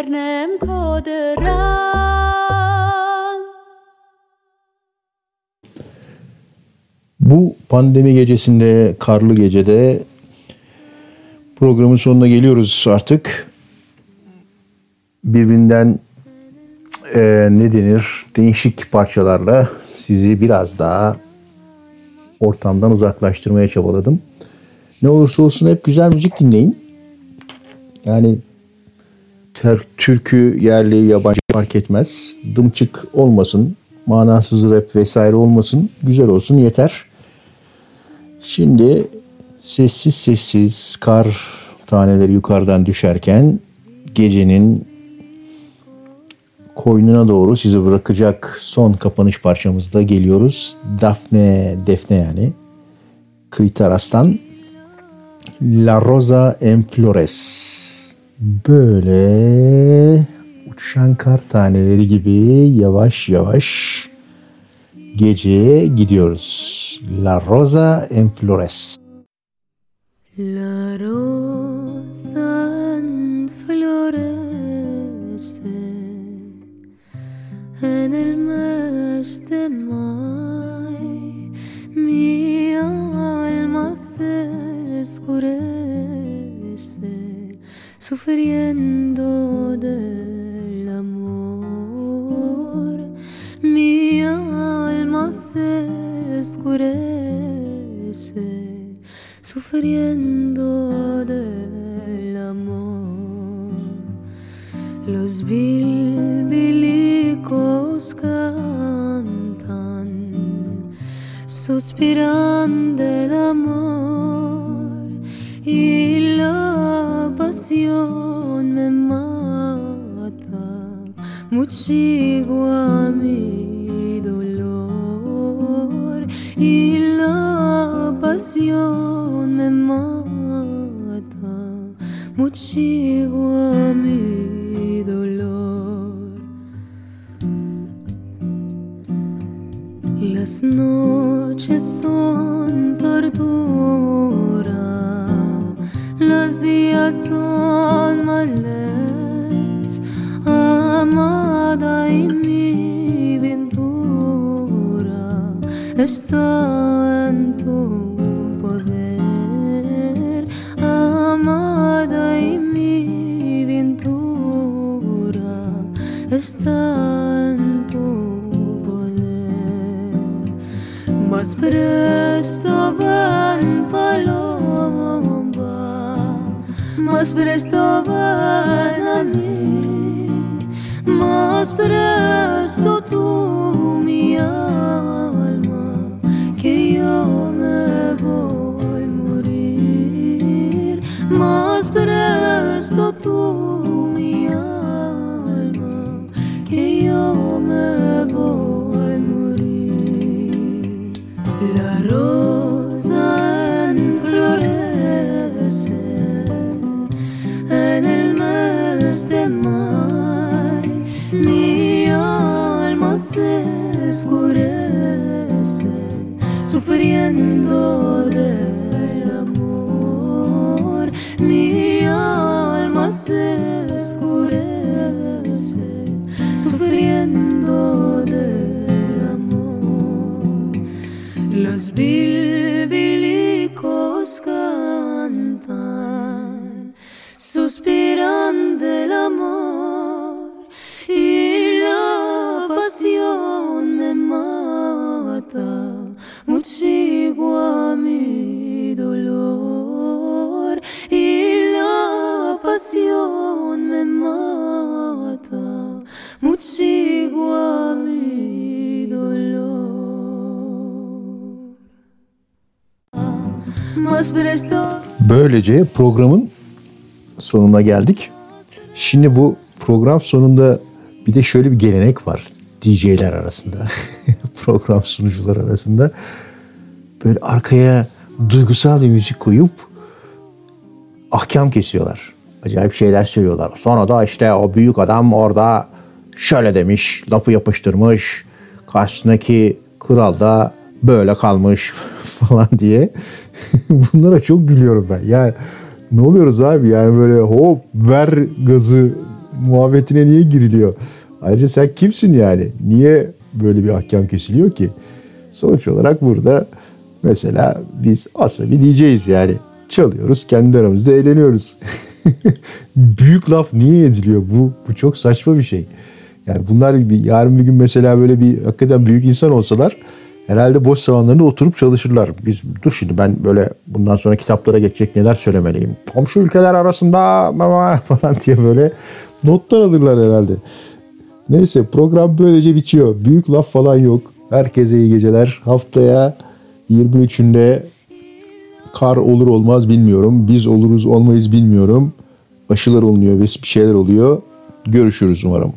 Speaker 12: Vernem kadran.
Speaker 5: Bu pandemi gecesinde, karlı gecede programın sonuna geliyoruz artık. Birbirinden e, ne denir değişik parçalarla sizi biraz daha ortamdan uzaklaştırmaya çabaladım. Ne olursa olsun hep güzel müzik dinleyin. Yani ter- türkü, yerli, yabancı fark etmez. Dımçık olmasın, manasız rap vesaire olmasın. Güzel olsun yeter. Şimdi sessiz sessiz kar taneleri yukarıdan düşerken gecenin koynuna doğru sizi bırakacak son kapanış parçamızda geliyoruz. Daphne, Defne yani. Kritaras'tan La Rosa en Flores. Böyle uçuşan kar taneleri gibi yavaş yavaş geceye gidiyoruz. La Rosa en Flores.
Speaker 12: La rosa florece en el mes de mayo. Mi alma se oscurece sufriendo del amor. Mi alma se oscurece sufriendo del amor. Los bilbilicos cantan, suspiran del amor y la pasión me mata, muchigo a mi dolor y la pasión me mata, muchigo a mi dolor. Las noches son tortura, los días son males, amada y mi ventura está en tu poder, amada y mi ventura está Mas para
Speaker 5: Böylece programın sonuna geldik. Şimdi bu program sonunda bir de şöyle bir gelenek var DJ'ler arasında, program sunucular arasında. Böyle arkaya duygusal bir müzik koyup ahkam kesiyorlar. Acayip şeyler söylüyorlar. Sonra da işte o büyük adam orada şöyle demiş, lafı yapıştırmış. Karşısındaki kral da böyle kalmış falan diye. Bunlara çok gülüyorum ben. Yani ne oluyoruz abi yani böyle hop ver gazı muhabbetine niye giriliyor? Ayrıca sen kimsin yani? Niye böyle bir ahkam kesiliyor ki? Sonuç olarak burada mesela biz bir DJ'yiz yani. Çalıyoruz kendi aramızda eğleniyoruz. Büyük laf niye ediliyor? Bu, bu çok saçma bir şey. Yani bunlar bir, yarın bir gün mesela böyle bir hakikaten büyük insan olsalar herhalde boş zamanlarında oturup çalışırlar. Biz dur şimdi ben böyle bundan sonra kitaplara geçecek neler söylemeliyim. Komşu ülkeler arasında falan diye böyle notlar alırlar herhalde. Neyse program böylece bitiyor. Büyük laf falan yok. Herkese iyi geceler. Haftaya 23'ünde kar olur olmaz bilmiyorum. Biz oluruz olmayız bilmiyorum. Aşılar olunuyor ve bir şeyler oluyor. Görüşürüz umarım.